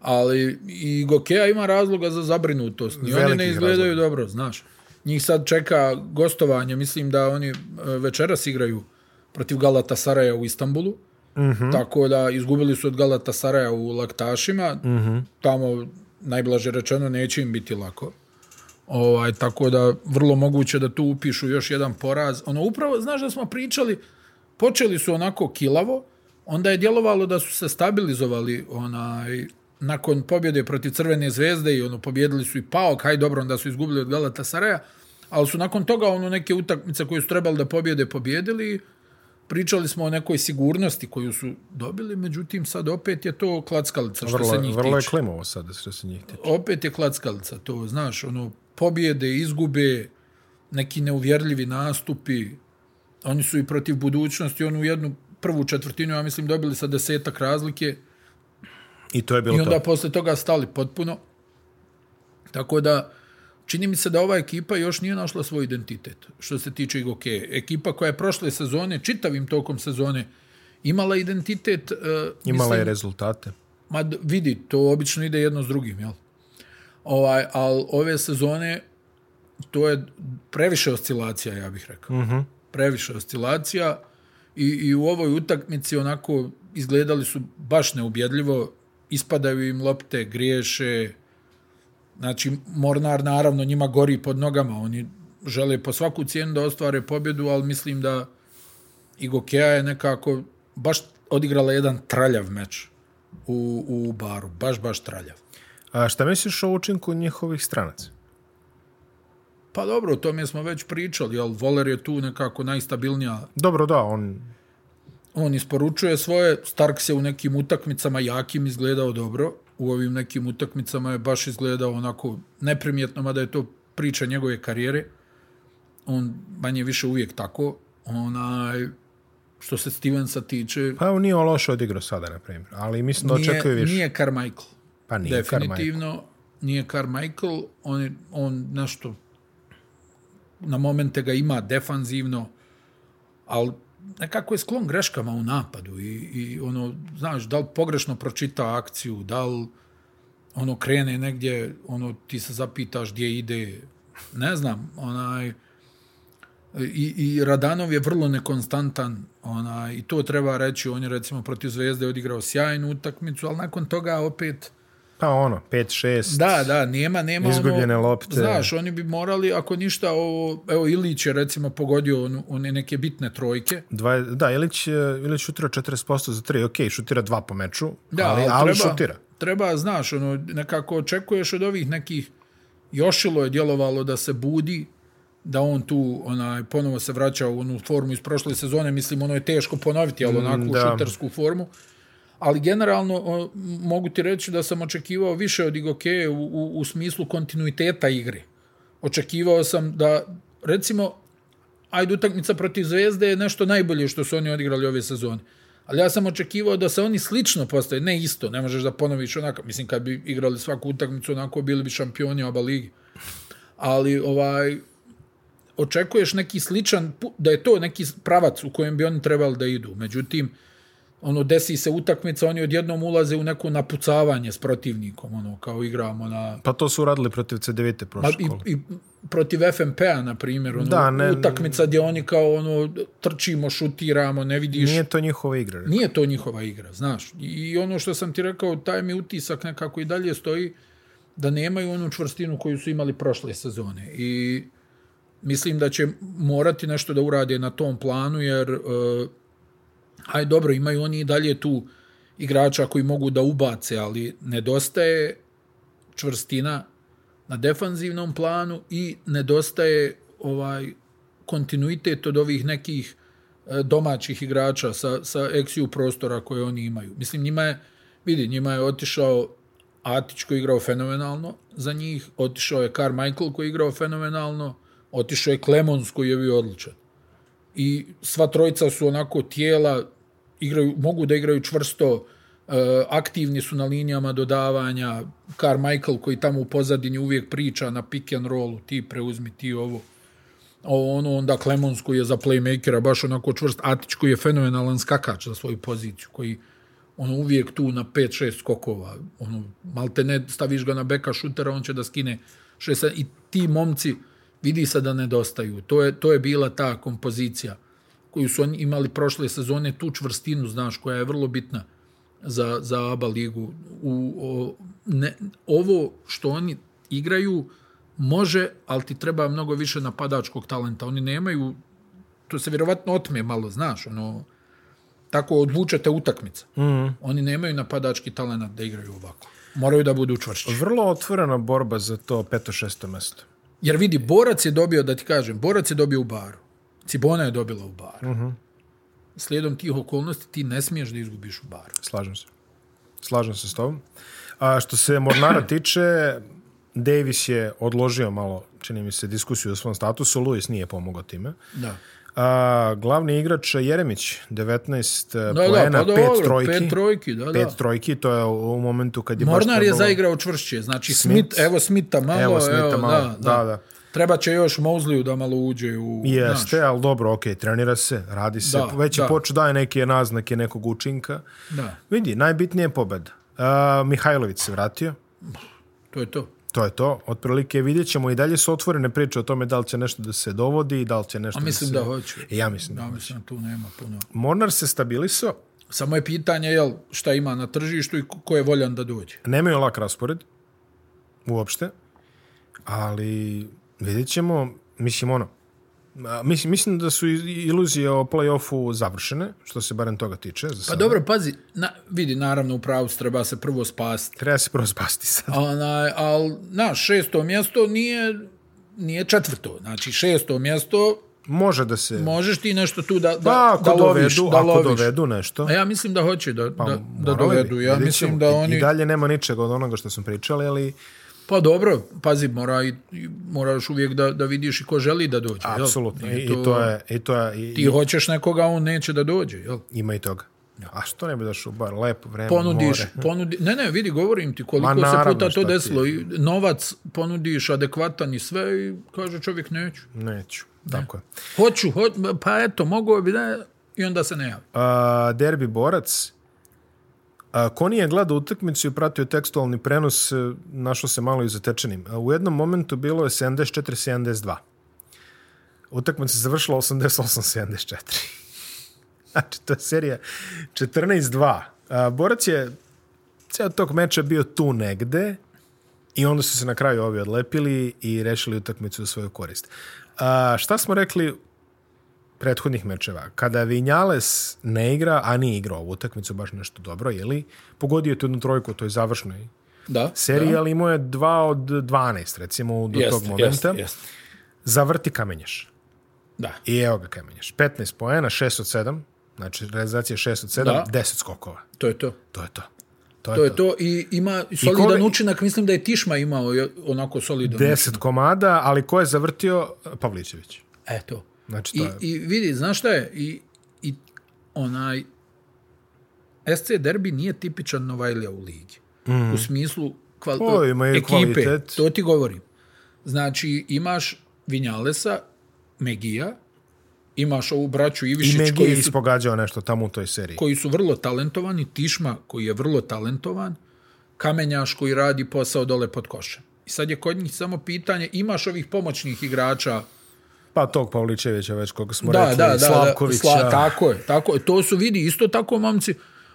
Speaker 2: Ali i Gokea ima razloga za zabrinutost. Ni oni ne izgledaju razloga. dobro, znaš njih sad čeka gostovanje, mislim da oni e, večeras igraju protiv Galatasaraja u Istanbulu.
Speaker 1: Mm -hmm.
Speaker 2: Tako da izgubili su od Galatasaraja u Laktašima.
Speaker 1: Mm -hmm.
Speaker 2: Tamo najblaže rečeno neće im biti lako. Ovaj tako da vrlo moguće da tu upišu još jedan poraz. Ono upravo znaš da smo pričali počeli su onako kilavo, onda je djelovalo da su se stabilizovali onaj nakon pobjede protiv Crvene zvezde i ono pobjedili su i Paok, aj dobro, onda su izgubili od Galatasaraja. Saraja ali su nakon toga ono neke utakmice koje su trebali da pobjede, pobjedili. Pričali smo o nekoj sigurnosti koju su dobili, međutim sad opet je to klackalica što vrlo, se njih vrlo tiče. Vrlo je klimovo sad što se njih tiče. Opet je klackalica, to znaš, ono, pobjede, izgube, neki neuvjerljivi nastupi, oni su i protiv budućnosti, onu jednu prvu četvrtinu, ja mislim, dobili sa desetak razlike.
Speaker 1: I to je bilo to. I
Speaker 2: onda
Speaker 1: to.
Speaker 2: posle toga stali potpuno. Tako da, čini mi se da ova ekipa još nije našla svoj identitet što se tiče i goke. Ekipa koja je prošle sezone, čitavim tokom sezone, imala identitet.
Speaker 1: Uh, imala mislim, je rezultate.
Speaker 2: Ma vidi, to obično ide jedno s drugim, jel? Ovaj, ali ove sezone to je previše oscilacija, ja bih rekao. Uh mhm. -huh. Previše oscilacija i, i u ovoj utakmici onako izgledali su baš neubjedljivo, ispadaju im lopte, griješe, uh, Znači, Mornar naravno njima gori pod nogama. Oni žele po svaku cijenu da ostvare pobjedu, ali mislim da i Gokeja je nekako baš odigrala jedan traljav meč u, u baru. Baš, baš traljav.
Speaker 1: A šta misliš o učinku njihovih stranaca?
Speaker 2: Pa dobro, o tome smo već pričali, ali Voler je tu nekako najstabilnija.
Speaker 1: Dobro, da, on...
Speaker 2: On isporučuje svoje, Stark se u nekim utakmicama jakim izgledao dobro, u ovim nekim utakmicama je baš izgledao onako neprimjetno, mada je to priča njegove karijere. On manje više uvijek tako. Onaj, što se Stevensa tiče...
Speaker 1: Pa evo, nije loše odigrao sada, na primjer. Ali mislim da očekuje više.
Speaker 2: Nije Carmichael.
Speaker 1: Pa nije Definitivno, Carmichael.
Speaker 2: nije Carmichael. On, on nešto... Na momente ga ima defanzivno, ali nekako je sklon greškama u napadu i, i ono, znaš, da li pogrešno pročita akciju, da li ono krene negdje, ono ti se zapitaš gdje ide, ne znam, onaj, i, i Radanov je vrlo nekonstantan, onaj, i to treba reći, on je recimo protiv Zvezde odigrao sjajnu utakmicu, ali nakon toga opet,
Speaker 1: Pa ono, 5-6.
Speaker 2: Da, da, nema, nema ono,
Speaker 1: izgubljene ono, lopte.
Speaker 2: Znaš, oni bi morali, ako ništa, ovo, evo Ilić je recimo pogodio on, one neke bitne trojke.
Speaker 1: Dva, da, Ilić, e, Ilić šutira 40% za tri, okej, okay, šutira dva po meču, da, ali, ali, ali treba, šutira.
Speaker 2: Treba, znaš, ono, nekako očekuješ od ovih nekih, Jošilo je djelovalo da se budi, da on tu onaj ponovo se vraća u onu formu iz prošle sezone, mislim, ono je teško ponoviti, ali mm, onakvu da. šutersku formu. Da ali generalno mogu ti reći da sam očekivao više od Igokeje u, u, u smislu kontinuiteta igre. Očekivao sam da, recimo, ajde utakmica protiv Zvezde je nešto najbolje što su oni odigrali ove sezone. Ali ja sam očekivao da se oni slično postaje, ne isto, ne možeš da ponoviš onako. Mislim, kad bi igrali svaku utakmicu onako, bili bi šampioni oba ligi. Ali, ovaj, očekuješ neki sličan, da je to neki pravac u kojem bi oni trebali da idu. Međutim, uh, ono desi se utakmica, oni odjednom ulaze u neko napucavanje s protivnikom, ono kao igramo na
Speaker 1: Pa to su radili protiv C9 prošle
Speaker 2: Ma, i, i protiv FMP-a na primjer, ono da, ne, utakmica gdje oni kao ono trčimo, šutiramo, ne vidiš.
Speaker 1: Nije to njihova igra.
Speaker 2: Rekao. Nije to njihova igra, znaš. I ono što sam ti rekao, taj mi utisak nekako i dalje stoji da nemaju onu čvrstinu koju su imali prošle sezone. I mislim da će morati nešto da urade na tom planu, jer uh, aj dobro, imaju oni i dalje tu igrača koji mogu da ubace, ali nedostaje čvrstina na defanzivnom planu i nedostaje ovaj kontinuitet od ovih nekih e, domaćih igrača sa, sa eksiju prostora koje oni imaju. Mislim, njima je, vidi, njima je otišao Atić koji je igrao fenomenalno za njih, otišao je Carmichael koji je igrao fenomenalno, otišao je Clemons koji je bio odličan. I sva trojica su onako tijela, igraju, mogu da igraju čvrsto, e, aktivni su na linijama dodavanja, Carmichael koji tamo u pozadini uvijek priča na pick and rollu, ti preuzmi ti ovo. O, ono, onda Clemons koji je za playmakera baš onako čvrst, Atić koji je fenomenalan skakač za svoju poziciju, koji ono uvijek tu na 5-6 skokova, ono, mal te ne staviš ga na beka šutera, on će da skine 6 i ti momci vidi se da nedostaju. To je, to je bila ta kompozicija koju su oni imali prošle sezone, tu čvrstinu, znaš, koja je vrlo bitna za, za ABA ligu. U, o, ne, ovo što oni igraju može, ali ti treba mnogo više napadačkog talenta. Oni nemaju, to se vjerovatno otme malo, znaš, ono, tako odvučete utakmice.
Speaker 1: Mm.
Speaker 2: Oni nemaju napadački talent da igraju ovako. Moraju da budu čvršći.
Speaker 1: Vrlo otvorena borba za to peto, šesto mesto.
Speaker 2: Jer vidi, Borac je dobio, da ti kažem, Borac je dobio u baru. Cibona je dobila u baru.
Speaker 1: Uh mhm. -huh.
Speaker 2: Slijedom tih okolnosti ti ne smiješ da izgubiš u baru.
Speaker 1: Slažem se. Slažem se s tobom. A što se Mornara tiče, Davis je odložio malo, čini mi se, diskusiju o svom statusu. Lewis nije pomogao time.
Speaker 2: Da.
Speaker 1: A, glavni igrač Jeremić, 19 da, poena, 5
Speaker 2: pa
Speaker 1: trojki. 5
Speaker 2: trojki, da, pet da.
Speaker 1: trojki, to je u momentu kad je
Speaker 2: Mornar baš... Mornar je zaigrao čvršće, znači Smith, Smith, evo Smitha malo, evo, Smitha malo, evo, da, da. da treba će još Mosley-u da malo uđe u...
Speaker 1: Jeste, naš. ali dobro, okej, okay, trenira se, radi se. Da, već da. je počeo daje neke naznake nekog učinka.
Speaker 2: Da.
Speaker 1: Vidi, najbitnije je pobeda. Uh, Mihajlović se vratio.
Speaker 2: To je to.
Speaker 1: To je to. Otprilike vidjet ćemo i dalje su otvorene priče o tome da li će nešto da se dovodi i da li će nešto A
Speaker 2: mislim da, se... da
Speaker 1: hoću. I ja mislim da, da mislim da
Speaker 2: tu nema puno.
Speaker 1: Mornar se stabiliso.
Speaker 2: Samo je pitanje jel, šta ima na tržištu i ko je voljan da dođe.
Speaker 1: Nemaju lak raspored uopšte, ali Vidjet ćemo, mislim ono, mislim, mislim da su iluzije o play-offu završene, što se barem toga tiče. Za
Speaker 2: pa
Speaker 1: sada.
Speaker 2: dobro, pazi, na, vidi, naravno, u pravu treba se prvo spasti.
Speaker 1: Treba se prvo spasti sad.
Speaker 2: Ona, al, na, šesto mjesto nije, nije četvrto. Znači, šesto mjesto...
Speaker 1: Može da se...
Speaker 2: Možeš ti nešto tu da, da, pa,
Speaker 1: da loviš. Dovedu, da loviš. ako dovedu nešto.
Speaker 2: A ja mislim da hoće da, pa, da, da dovedu. Ja mislim da oni...
Speaker 1: I dalje nema ničega od onoga što sam pričali, ali... Uh,
Speaker 2: Pa dobro, pazi, mora i, moraš uvijek da, da vidiš i ko želi da dođe.
Speaker 1: Apsolutno, I, I, to, je... I to je i,
Speaker 2: ti
Speaker 1: i...
Speaker 2: hoćeš nekoga, on neće da dođe. Jel?
Speaker 1: Ima i toga. A što ne bi došao, bar lepo vreme,
Speaker 2: ponudiš,
Speaker 1: more.
Speaker 2: Ponudi, ne, ne, vidi, govorim ti koliko Ma, se puta to desilo. Ti... novac ponudiš adekvatan i sve i kaže čovjek neću.
Speaker 1: Neću, ne. tako
Speaker 2: je. Hoću, hoć, pa eto, mogu bi da... I onda se ne javi.
Speaker 1: Uh, derbi borac, Ko nije gledao utakmicu i pratio tekstualni prenos, e, našlo se malo i zatečenim. U jednom momentu bilo je 74-72. Utakmica se završila 88-74. znači, to je serija 14-2. Borac je cijel tog meča bio tu negde i onda su se na kraju ovi odlepili i rešili utakmicu u svoju korist. A, šta smo rekli prethodnih mečeva. Kada Vinjales ne igra, a nije igrao ovu utakmicu, baš nešto dobro, je li? Pogodio je tu jednu trojku u toj završnoj
Speaker 2: da,
Speaker 1: seriji, da. ali imao je dva od dvanaest, recimo, do jest, tog momenta. Jest, jest. Zavrti kamenješ.
Speaker 2: Da.
Speaker 1: I evo ga kamenješ. 15 poena, 6 od 7. Znači, realizacija 6 od 7, da. 10 skokova.
Speaker 2: To je to.
Speaker 1: To je to.
Speaker 2: To je to. to. Je to. I ima solidan I kole... učinak, mislim da je Tišma imao onako solidan 10
Speaker 1: učinak. 10 komada, ali ko je zavrtio? Pavličević.
Speaker 2: Eto.
Speaker 1: Znači, I, je...
Speaker 2: I vidi, znaš šta je? I, i onaj, SC derbi nije tipičan Novajlija u ligi. Mm. U smislu
Speaker 1: kval... o, ima je ekipe. Kvalitet.
Speaker 2: To ti govorim. Znači, imaš Vinjalesa, Megija, imaš ovu braću Ivišić. I Megija
Speaker 1: koji su, ispogađao nešto tamo u toj seriji.
Speaker 2: Koji su vrlo talentovani. Tišma, koji je vrlo talentovan. Kamenjaš koji radi posao dole pod košem. I sad je kod njih samo pitanje, imaš ovih pomoćnih igrača
Speaker 1: Pa tog Pavličevića već koga smo da, rekli, da, da, Slavkovića.
Speaker 2: Sla, tako je, tako je. To su vidi isto tako momci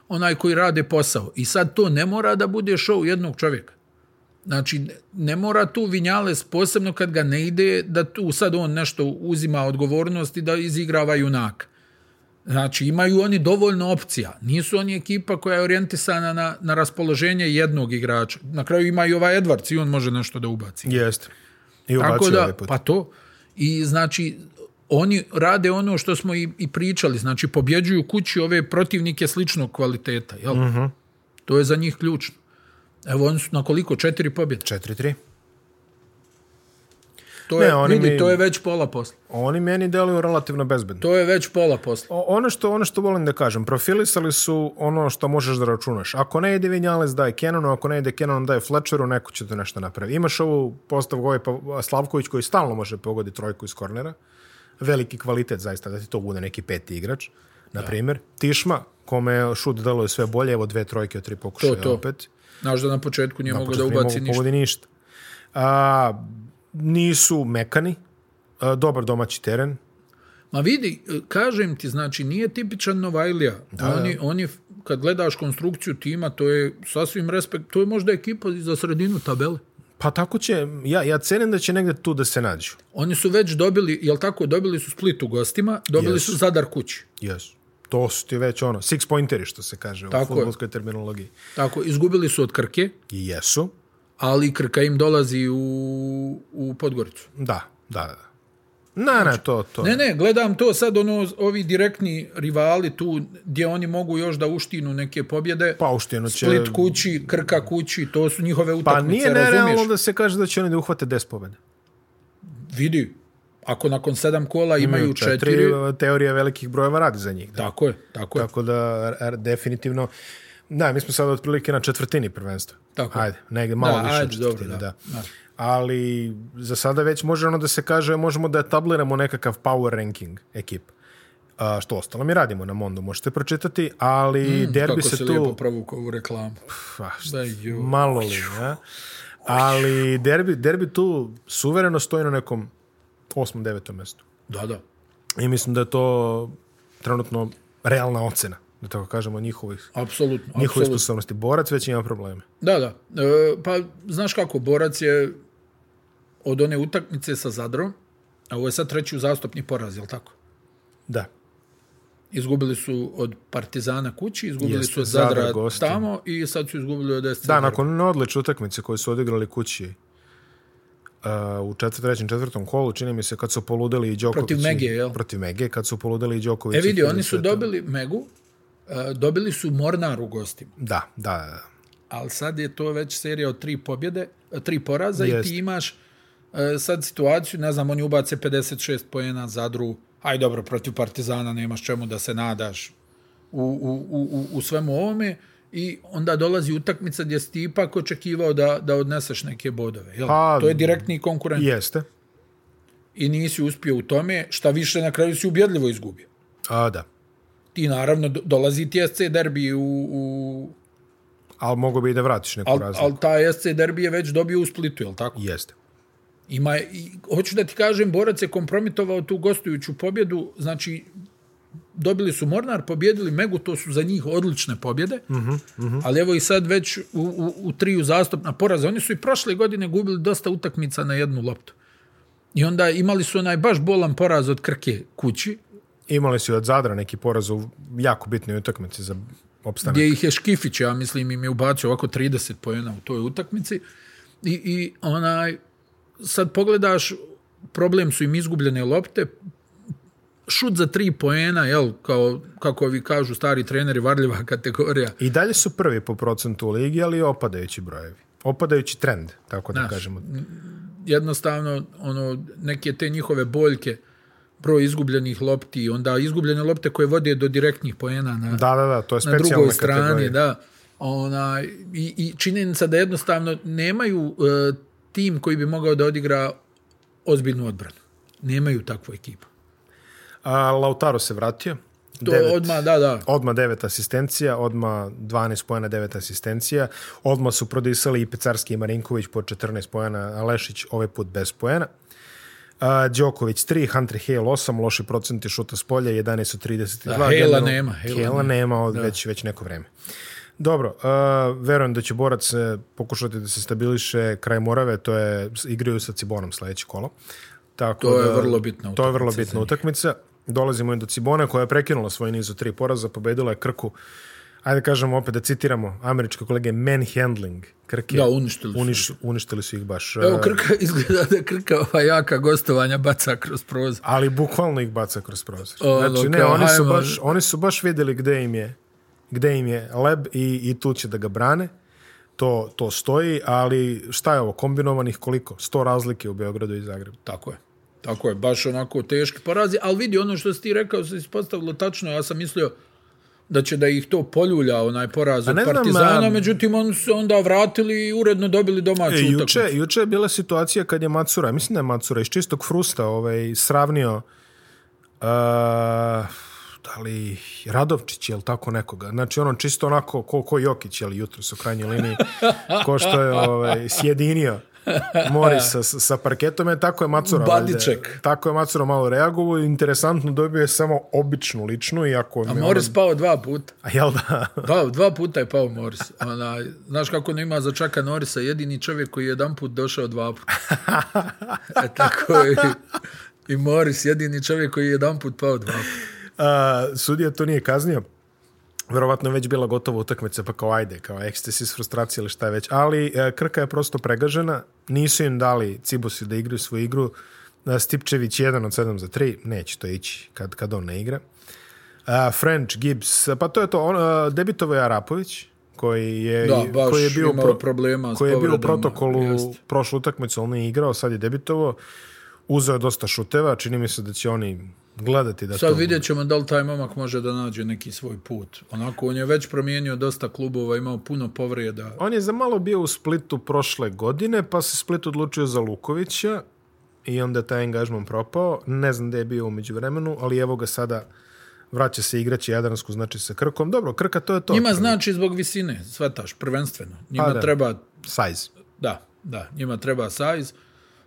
Speaker 2: onaj koji rade posao. I sad to ne mora da bude šov jednog čovjeka. Znači, ne mora tu Vinjales, posebno kad ga ne ide, da tu sad on nešto uzima odgovornost i da izigrava junak. Znači, imaju oni dovoljno opcija. Nisu oni ekipa koja je orijentisana na, na raspoloženje jednog igrača. Na kraju imaju ovaj Edwards i on može nešto da ubaci. Jeste.
Speaker 1: I ubacio Tako
Speaker 2: da, ovaj put. Pa to, I znači, oni rade ono što smo i, i pričali. Znači, pobjeđuju kući ove protivnike sličnog kvaliteta. Jel? Uh mhm. -huh. To je za njih ključno. Evo, oni su na koliko? Četiri pobjede?
Speaker 1: Četiri, tri.
Speaker 2: To ne, je, oni vidi, mi, to je već pola posla.
Speaker 1: Oni meni deluju relativno bezbedno.
Speaker 2: To je već pola posla. O,
Speaker 1: ono, što, ono što volim da kažem, profilisali su ono što možeš da računaš. Ako ne ide Vinjales, daje Canonu, ako ne ide Canon, daje Fletcheru, neko će to nešto napravi. Imaš ovu postav Goje ovaj pa, Slavković koji stalno može pogodi trojku iz kornera. Veliki kvalitet, zaista, da ti to bude neki peti igrač. Na primjer, Tišma, kome šut deluje sve bolje, evo dve trojke od tri pokušaja opet.
Speaker 2: Znaš da na početku nije mogao da ubaci ništa. Na početku nije
Speaker 1: mogao da ubaci ništa. A, nisu mekani, e, dobar domaći teren.
Speaker 2: Ma vidi, e, kažem ti, znači, nije tipičan Novajlija. Da, oni, da. oni, kad gledaš konstrukciju tima, to je sasvim respekt, to je možda ekipa za sredinu tabele.
Speaker 1: Pa tako će, ja, ja cenim da će negde tu da se nađu.
Speaker 2: Oni su već dobili, jel tako, dobili su split u gostima, dobili yes. su zadar kući.
Speaker 1: Jesu. To su ti već ono, six pointeri što se kaže tako u futbolskoj terminologiji.
Speaker 2: Tako, izgubili su od krke.
Speaker 1: Jesu
Speaker 2: ali Krka im dolazi u, u Podgoricu.
Speaker 1: Da, da, da. Ne, ne, znači, to, to.
Speaker 2: Ne, ne, gledam to sad, ono, ovi direktni rivali tu, gdje oni mogu još da uštinu neke pobjede.
Speaker 1: Pa uštinu će...
Speaker 2: Split kući, Krka kući, to su njihove pa utakmice, razumiješ? Pa nije nerealno
Speaker 1: da se kaže da će oni da uhvate des pobjede.
Speaker 2: Vidi, ako nakon sedam kola imaju, imaju četiri... četiri...
Speaker 1: Teorija velikih brojeva radi za njih.
Speaker 2: Da? Tako je, tako je.
Speaker 1: Tako da, er, definitivno... Uh, Da, mi smo sad otprilike na četvrtini prvenstva. Tako. Ajde, negde malo da, više ajde, četvrtine, dobro, da. Da. da. Ali za sada već može ono da se kaže, možemo da etabliramo nekakav power ranking ekip. Uh, što ostalo mi radimo na Mondo, možete pročitati, ali mm, derbi se tu...
Speaker 2: Kako
Speaker 1: se
Speaker 2: lijepo provukao u reklamu.
Speaker 1: Da, malo li, ja. Ali derbi, derbi tu suvereno stoji na nekom 8. 9. mjestu.
Speaker 2: Da, da.
Speaker 1: I mislim da je to trenutno realna ocena da tako kažemo, njihovih,
Speaker 2: absolutno, njihovih
Speaker 1: absolutno. sposobnosti. Borac već ima probleme.
Speaker 2: Da, da. E, pa, znaš kako, Borac je od one utakmice sa Zadrom, a ovo je sad treći uzastopni poraz, je li tako? Da. Izgubili su od Partizana kući, izgubili Jeste, su od Zadra, Zadra tamo i sad su izgubili od
Speaker 1: Estrela.
Speaker 2: Da,
Speaker 1: nakon one odlične utakmice koje su odigrali kući uh, u četvrt, trećem, četvrtom kolu, čini mi se, kad su poludeli i Djokovic.
Speaker 2: Protiv Mege, jel?
Speaker 1: Protiv Mege, kad su poludeli i Djokovic.
Speaker 2: E vidi, oni su dobili Megu, E, dobili su Mornar u
Speaker 1: gostima. Da, da, da.
Speaker 2: Ali sad je to već serija od tri pobjede, e, tri poraza Jest. i ti imaš e, sad situaciju, ne znam, oni ubace 56 pojena Zadru, aj dobro, protiv Partizana nemaš čemu da se nadaš u, u, u, u svemu ovome i onda dolazi utakmica gdje si ti ipak očekivao da, da odneseš neke bodove. Jel? Pa, to je direktni konkurent. Jeste. I nisi uspio u tome, šta više na kraju si ubjedljivo izgubio.
Speaker 1: A, da
Speaker 2: i naravno dolazi ti SC derbi u... u...
Speaker 1: Ali mogu bi i da vratiš neku al, razliku.
Speaker 2: Ali ta SC derbi je već dobio u Splitu, je li tako?
Speaker 1: Jeste.
Speaker 2: Ima, i, hoću da ti kažem, Borac je kompromitovao tu gostujuću pobjedu, znači dobili su Mornar, pobjedili Megu, to su za njih odlične pobjede,
Speaker 1: uh -huh, uh -huh.
Speaker 2: ali evo i sad već u, u, u triju zastupna poraza. Oni su i prošle godine gubili dosta utakmica na jednu loptu. I onda imali su onaj baš bolan poraz od Krke kući,
Speaker 1: Imali su od Zadra neki poraz u jako bitnoj utakmici za opstanak.
Speaker 2: Gdje ih je Škifić, ja mislim, im je ubacio ovako 30 pojena u toj utakmici. I, I onaj, sad pogledaš, problem su im izgubljene lopte, šut za tri poena, jel, kao, kako vi kažu stari treneri, varljiva kategorija.
Speaker 1: I dalje su prvi po procentu u ligi, ali opadajući brojevi. Opadajući trend, tako da Znaš, kažemo.
Speaker 2: Jednostavno, ono, neke te njihove boljke, uh, broj izgubljenih lopti i onda izgubljene lopte koje vode do direktnih poena na,
Speaker 1: da, da, da, to je na drugoj strani. Kategorije.
Speaker 2: Da, ona, i, I činjenica da jednostavno nemaju uh, tim koji bi mogao da odigra ozbiljnu odbranu. Nemaju takvu ekipu.
Speaker 1: A Lautaro se vratio.
Speaker 2: To devet, odma, da, da.
Speaker 1: Odma devet asistencija, odma 12 pojena, devet asistencija. Odma su prodisali i Pecarski i Marinković po 14 pojena, a Lešić ovaj put bez pojena. Uh, Đoković 3, Hunter Hale 8, loši procenti šuta s polja 11 od 32. Da,
Speaker 2: Hale-a nema.
Speaker 1: Hale-a nema, od već, već neko vreme. Dobro, uh, verujem da će Borac e, pokušati da se stabiliše kraj Morave, to je igraju sa Cibonom sledeće kolo.
Speaker 2: Tako to da, je vrlo bitna utakmica.
Speaker 1: To je vrlo bitna utakmica. Dolazimo i do Cibone koja je prekinula svoj niz od tri poraza, pobedila je Krku uh, ajde kažemo opet da citiramo američke kolege, manhandling Krke.
Speaker 2: Da, uništili su.
Speaker 1: Uniš, uništili su ih baš.
Speaker 2: Evo, e, Krka izgleda da je Krka ova jaka gostovanja baca kroz prozor.
Speaker 1: Ali bukvalno ih baca kroz prozor. O, znači, ne, oni, su baš, oni su baš vidjeli gde im je, gde im je leb i, i tu će da ga brane. To, to stoji, ali šta je ovo, kombinovanih koliko? Sto razlike u Beogradu i Zagrebu.
Speaker 2: Tako je. Tako je, baš onako teški porazi. Ali vidi, ono što si ti rekao, se ispostavilo tačno. Ja sam mislio, da će da ih to poljulja onaj poraz od Partizana, a... Um, međutim oni su onda vratili i uredno dobili domaću e, juče,
Speaker 1: utakmicu. Juče je bila situacija kad je Macura, mislim da je Macura iz čistog frusta ovaj, sravnio uh, da li Radovčić je li tako nekoga. Znači ono čisto onako ko, ko Jokić je li jutro su krajnje linije ko što je ovaj, sjedinio. Morisa sa, sa parketom je tako je Macura
Speaker 2: valjde,
Speaker 1: tako je Macura malo reagovao i interesantno dobio je samo običnu ličnu iako
Speaker 2: A Moris ono... pao dva puta.
Speaker 1: A jel da?
Speaker 2: Da, dva puta je pao Moris. Ona, znaš kako ne ima za čaka Norisa, jedini čovjek koji je jedan put došao dva puta. e, tako je. I Moris, jedini čovjek koji je jedan put pao dva puta.
Speaker 1: A, sudija to nije kaznio, verovatno je već bila gotova utakmica, pa kao ajde, kao ekstasi iz frustracije ili šta je već. Ali e, Krka je prosto pregažena, nisu im dali Cibusi da igraju svoju igru. E, Stipčević 1 od 7 za 3, neće to ići kad, kad on ne igra. E, French, Gibbs, pa to je to. On, debitovo je Arapović, koji je,
Speaker 2: da, baš
Speaker 1: koji je bio
Speaker 2: imao pro, problema koji je
Speaker 1: bio u protokolu jest. prošlu utakmicu, on nije igrao, sad je debitovo. Uzeo je dosta šuteva, čini mi se da će oni gledati
Speaker 2: da
Speaker 1: Sad vidjet ćemo
Speaker 2: da li taj momak može da nađe neki svoj put. Onako, on je već promijenio dosta klubova, imao puno povrijeda.
Speaker 1: On je za malo bio u Splitu prošle godine, pa se Split odlučio za Lukovića i onda taj engažman propao. Ne znam gde je bio umeđu vremenu, ali evo ga sada vraća se igraći Jadransku, znači sa Krkom. Dobro, Krka to je to.
Speaker 2: Njima
Speaker 1: znači
Speaker 2: zbog visine, svataš, prvenstveno. Njima pa, treba...
Speaker 1: Size.
Speaker 2: Da, da, njima treba size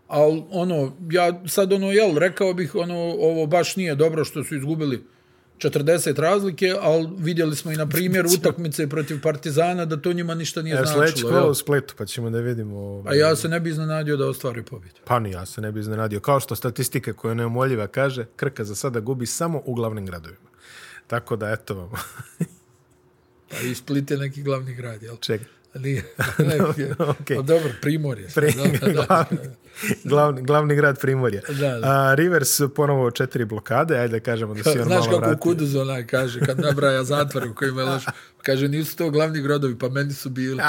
Speaker 2: ali ono, ja sad ono, jel, rekao bih, ono, ovo baš nije dobro što su izgubili 40 razlike, ali vidjeli smo i na primjer utakmice protiv Partizana da to njima ništa nije e, značilo. Sljedeći kolo u
Speaker 1: spletu, pa ćemo da vidimo. A ovaj,
Speaker 2: ja se ne bi iznenadio da ostvari pobjedu.
Speaker 1: Pa ni ja se ne bi iznenadio. Kao što statistika koja je neumoljiva kaže, Krka za sada gubi samo u glavnim gradovima. Tako da, eto vam.
Speaker 2: pa i Split je neki glavni grad, jel?
Speaker 1: Čekaj.
Speaker 2: Nije. okay. no, dobro, Primorje.
Speaker 1: Primor, glavni, glavni, glavni grad Primorje.
Speaker 2: Da, da. A,
Speaker 1: Rivers ponovo četiri blokade, ajde da kažemo da si on Znaš malo kako vratio.
Speaker 2: Kuduz onaj kaže, kad nabraja zatvor u kojima je loš, kaže nisu to glavni grodovi, pa meni su bili.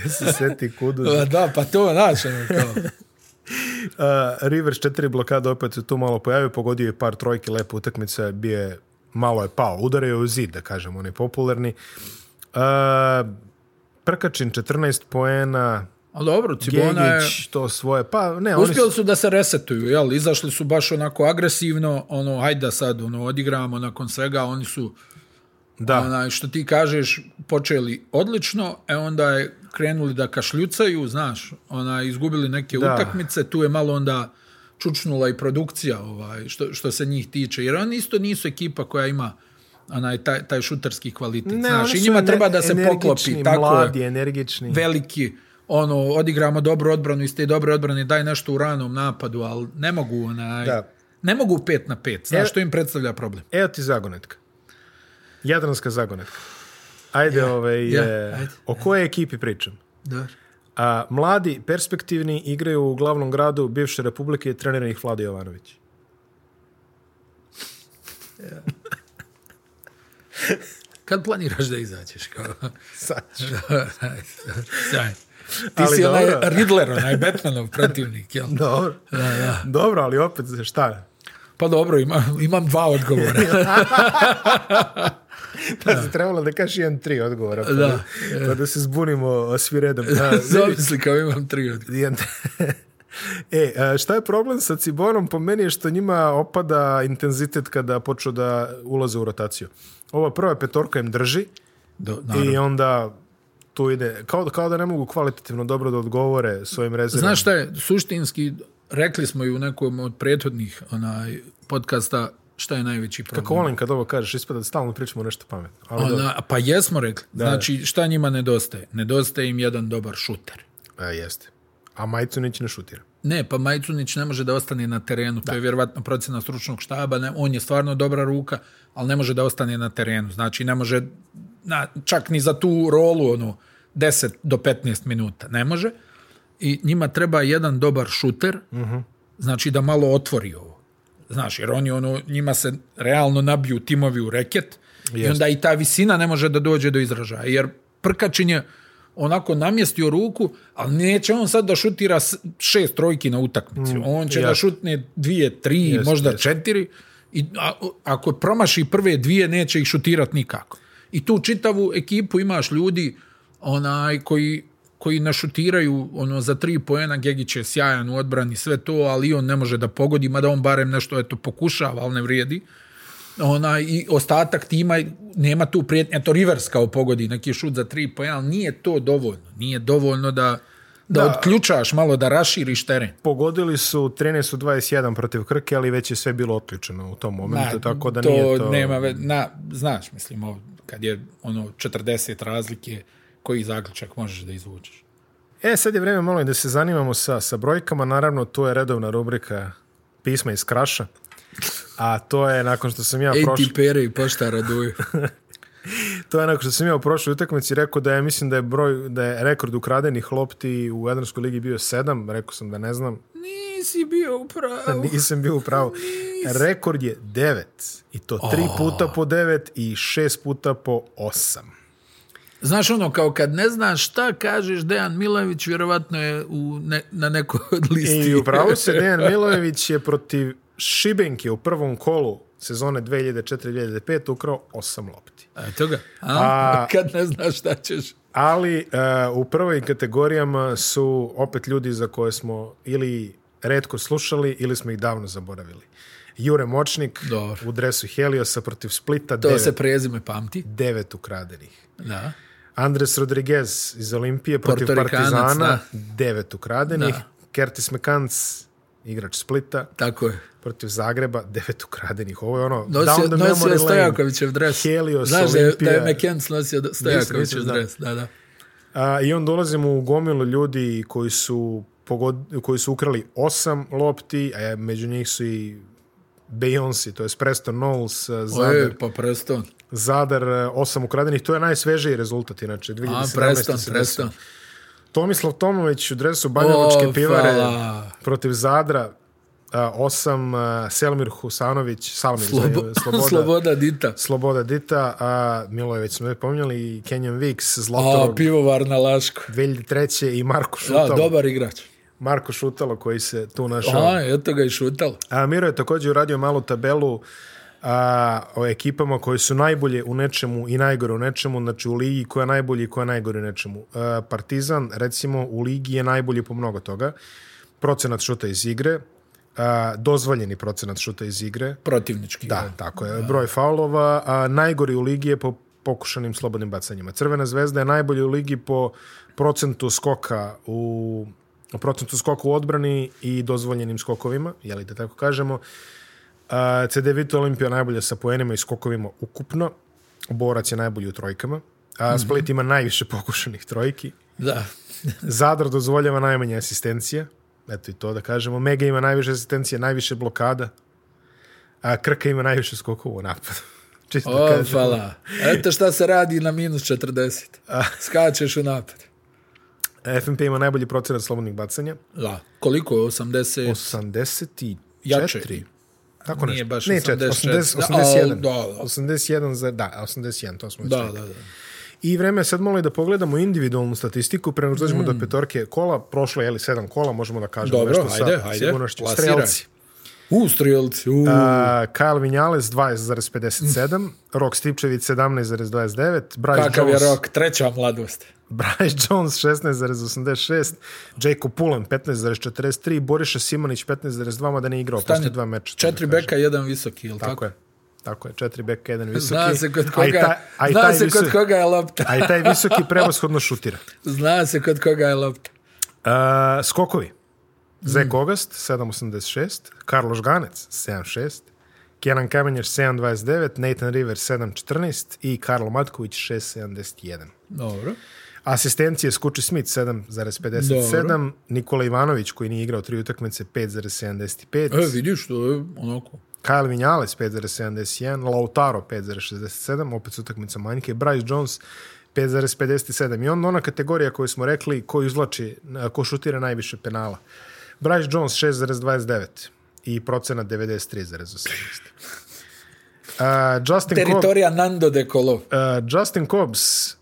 Speaker 1: Gde se seti Kuduz?
Speaker 2: Da, pa to znaš. Ono, kao. Uh,
Speaker 1: Rivers četiri blokade opet se tu malo pojavio, pogodio je par trojke, lepa utakmica, bije malo je pao, udaraju u zid, da kažem, on je popularni. E, Prkačin, 14 poena.
Speaker 2: A dobro, Cibona Gegić, je...
Speaker 1: to svoje, pa ne,
Speaker 2: Uspjeli oni su... su da se resetuju, jel? Izašli su baš onako agresivno, ono, hajda sad, ono, odigramo nakon svega, oni su,
Speaker 1: da.
Speaker 2: onaj, što ti kažeš, počeli odlično, e onda je krenuli da kašljucaju, znaš, onaj, izgubili neke da. utakmice, tu je malo onda čučnula i produkcija ovaj što što se njih tiče jer oni isto nisu ekipa koja ima onaj taj taj šutarski kvalitet ne, znaš i njima ener, treba da se poklopi tako mladi
Speaker 1: energični
Speaker 2: veliki ono odigramo dobru odbranu iste dobre odbrane daj nešto u ranom napadu ali ne mogu onaj
Speaker 1: da.
Speaker 2: ne mogu 5 na 5 znaš e, što im predstavlja problem
Speaker 1: evo ti zagonetka jadranska zagonetka ajde ja, ovaj ja, e, ajde. o kojoj ekipi pričam dobro A, mladi, perspektivni, igraju u glavnom gradu bivše republike i treniranih Vlade Jovanović.
Speaker 2: Kad planiraš da izađeš? Kao? Sad Ti ali si dobro. onaj Riddler, onaj Batmanov protivnik. Jel?
Speaker 1: Dobro. Da, da. dobro, ali opet, šta?
Speaker 2: Pa dobro, imam, imam dva odgovora.
Speaker 1: pa da. si trebalo da kaži jedan tri odgovora. Pa da. Pa da se zbunimo svi redom. Da,
Speaker 2: Zamisli kao imam tri odgovora.
Speaker 1: E, šta je problem sa Cibonom? Po meni je što njima opada intenzitet kada počeo da ulaze u rotaciju. Ova prva petorka im drži Do, i onda tu ide, kao, kao da ne mogu kvalitativno dobro da odgovore svojim rezervima.
Speaker 2: Znaš šta je, suštinski, rekli smo i u nekom od prethodnih onaj, podcasta, šta je najveći problem. Kako
Speaker 1: volim kad ovo kažeš, ispada da stalno pričamo nešto pametno.
Speaker 2: Ali Ona, do... Pa jesmo rekli. Da. Znači, šta njima nedostaje? Nedostaje im jedan dobar šuter.
Speaker 1: A, e, jeste. A Majcunić ne šutira.
Speaker 2: Ne, pa Majcunić ne može da ostane na terenu. Da. To je vjerovatno procena stručnog štaba. Ne, on je stvarno dobra ruka, ali ne može da ostane na terenu. Znači, ne može na, čak ni za tu rolu ono, 10 do 15 minuta. Ne može. I njima treba jedan dobar šuter, uh
Speaker 1: mhm. -huh.
Speaker 2: znači da malo otvori ovo. Znaš, jer oni ono, njima se realno nabiju timovi u reket Jest. i onda i ta visina ne može da dođe do izražaja. Jer Prkačin je onako namjestio ruku, ali neće on sad da šutira šest trojki na utakmici. Mm, on će jas. da šutne dvije, tri, jest, možda jest. četiri. I a, ako promaši prve dvije, neće ih šutirat nikako. I tu čitavu ekipu imaš ljudi onaj koji koji našutiraju ono za tri poena Gegić je sjajan u odbrani sve to ali on ne može da pogodi mada on barem nešto eto pokušava al ne vrijedi ona i ostatak tima nema tu prijetnje to Rivers kao pogodi neki šut za tri poena nije to dovoljno nije dovoljno da Da, da odključaš malo, da raširiš teren.
Speaker 1: Pogodili su 13-21 protiv Krke, ali već je sve bilo otključeno u tom momentu, na, tako da to nije to...
Speaker 2: Nema, na, znaš, mislim, kad je ono 40 razlike, koji zaključak možeš da izvučeš?
Speaker 1: E, sad je vreme malo da se zanimamo sa, sa brojkama. Naravno, to je redovna rubrika pisma iz kraša. A to je nakon što sam ja
Speaker 2: prošao... Ej, ti pere i pošta raduju.
Speaker 1: to je nakon što sam ja u prošloj utakmici rekao da ja mislim da je broj da je rekord ukradenih lopti u Jadranskoj ligi bio sedam, rekao sam da ne znam.
Speaker 2: Nisi bio u pravu.
Speaker 1: Nisam bio u pravu. Rekord je devet i to tri oh. puta po devet i šest puta po osam.
Speaker 2: Znaš ono, kao kad ne znaš šta kažeš, Dejan Milojević vjerovatno je u ne, na nekoj od listi.
Speaker 1: I upravo se, Dejan Milojević je protiv Šibenke u prvom kolu sezone 2004-2005 ukrao osam lopti.
Speaker 2: A to ga? A, a, kad ne znaš šta ćeš?
Speaker 1: Ali a, e, u prvoj kategorijama su opet ljudi za koje smo ili redko slušali ili smo ih davno zaboravili. Jure Močnik
Speaker 2: Dobar.
Speaker 1: u dresu Heliosa protiv Splita.
Speaker 2: To devet, se prezime pamti. Devet
Speaker 1: ukradenih.
Speaker 2: Da.
Speaker 1: Andres Rodriguez iz Olimpije protiv Partizana, da. devet ukradenih. Da. Kertis Mekanc, igrač Splita.
Speaker 2: Tako je.
Speaker 1: Protiv Zagreba, devet ukradenih. Ovo je ono... Nosio, down the nosio
Speaker 2: je Stojakovićev dres.
Speaker 1: Helios
Speaker 2: Znaš Olimpija. Znaš da je Mekanc nosio Stojakovićev dres. Da,
Speaker 1: da. A, I onda dolazimo u gomilu ljudi koji su, pogod, koji su ukrali osam lopti, a među njih su i Beyoncé, to je Preston Knowles. Zagreb. Oje,
Speaker 2: pa Preston.
Speaker 1: Zadar, e, osam ukradenih. To je najsvežiji rezultat, inače. 2017.
Speaker 2: A, prestan, prestan.
Speaker 1: Tomislav Tomović u dresu Banjavočke pivare fala. protiv Zadra. A, e, osam, a, e, Selmir Husanović, Salmir, Slobo
Speaker 2: Sloboda, Sloboda Dita.
Speaker 1: Sloboda Dita, a, Milo je već smo već pominjali, Kenyon Vicks,
Speaker 2: Zlatovog. A, pivovar na Laško.
Speaker 1: 2003. i Marko
Speaker 2: Šutalo. Da, dobar igrač.
Speaker 1: Marko Šutalo koji se tu našao. A,
Speaker 2: eto ga i Šutalo.
Speaker 1: A, Miro je također uradio malu tabelu a, o ekipama koje su najbolje u nečemu i najgore u nečemu, znači u ligi koja je najbolje i koja je najgore u nečemu. A, Partizan, recimo, u ligi je najbolji po mnogo toga. Procenat šuta iz igre, a, dozvoljeni procenat šuta iz igre.
Speaker 2: Protivnički.
Speaker 1: Da, je. tako je. Broj faulova, a, najgori u ligi je po pokušanim slobodnim bacanjima. Crvena zvezda je najbolji u ligi po procentu skoka u procentu skoka u odbrani i dozvoljenim skokovima, je li da tako kažemo. Uh, Uh, CD Vito Olimpija najbolja sa poenima i skokovima ukupno. Borac je najbolji u trojkama. A mhm. Split mm -hmm. ima najviše pokušanih trojki.
Speaker 2: Da.
Speaker 1: Zadar dozvoljava najmanje asistencija. Eto i to da kažemo. Mega ima najviše asistencija, najviše blokada. A Krka ima najviše skokova u napadu. Čisto
Speaker 2: o,
Speaker 1: hvala.
Speaker 2: Eto šta se radi na minus 40. Skačeš u napad.
Speaker 1: FNP ima najbolji procenat slobodnih bacanja.
Speaker 2: Da. Koliko je? 80?
Speaker 1: 84. Jače. Tako nešto. Nije baš 84. Ne, 84, 81. 81, za, da, 81, to smo da, istekli. Da, da, da. I vreme sad malo i da pogledamo individualnu statistiku, prema što dođemo mm. do petorke kola, prošlo je li sedam kola, možemo da kažemo
Speaker 2: Dobro, nešto ajde, sa
Speaker 1: sigurnošću.
Speaker 2: Strelci. U,
Speaker 1: strelci, u. A, Kyle Vinales 20,57, mm. Rok Stipčević 17,29,
Speaker 2: Bryce Kakav Jones... Kakav je Rok, treća mladost.
Speaker 1: Bryce Jones 16,86, Jacob Pullen 15,43, Boriša Simonić 15,2, mada ne igrao posle dva meča.
Speaker 2: Četiri beka, kaže. jedan visoki, ili tako? Tako je.
Speaker 1: Tako je, četiri beka, jedan visoki.
Speaker 2: Zna se kod koga, aj ta, aj zna se visoki, kod koga je lopta.
Speaker 1: a i taj visoki prevoshodno šutira.
Speaker 2: Zna se kod koga je lopta.
Speaker 1: Uh, skokovi. Zek mm. Ogast, 7,86. Karloš Ganec, 7,6. Kenan Kamenjer, 7,29. Nathan River, 7,14. I Karlo Matković, 6,71.
Speaker 2: Dobro.
Speaker 1: Asistencije Skuči Smith 7,57, Nikola Ivanović koji nije igrao tri utakmice 5,75. E,
Speaker 2: vidiš, to je onako.
Speaker 1: Kyle Vinales 5,71, Lautaro 5,67, opet utakmica manjke, Bryce Jones 5,57. I onda ona kategorija koju smo rekli ko izvlači, ko šutira najviše penala. Bryce Jones 6,29 i procena 93,80. Uh, Justin Teritorija
Speaker 2: Cob Nando de Colo.
Speaker 1: Uh, Justin Cobbs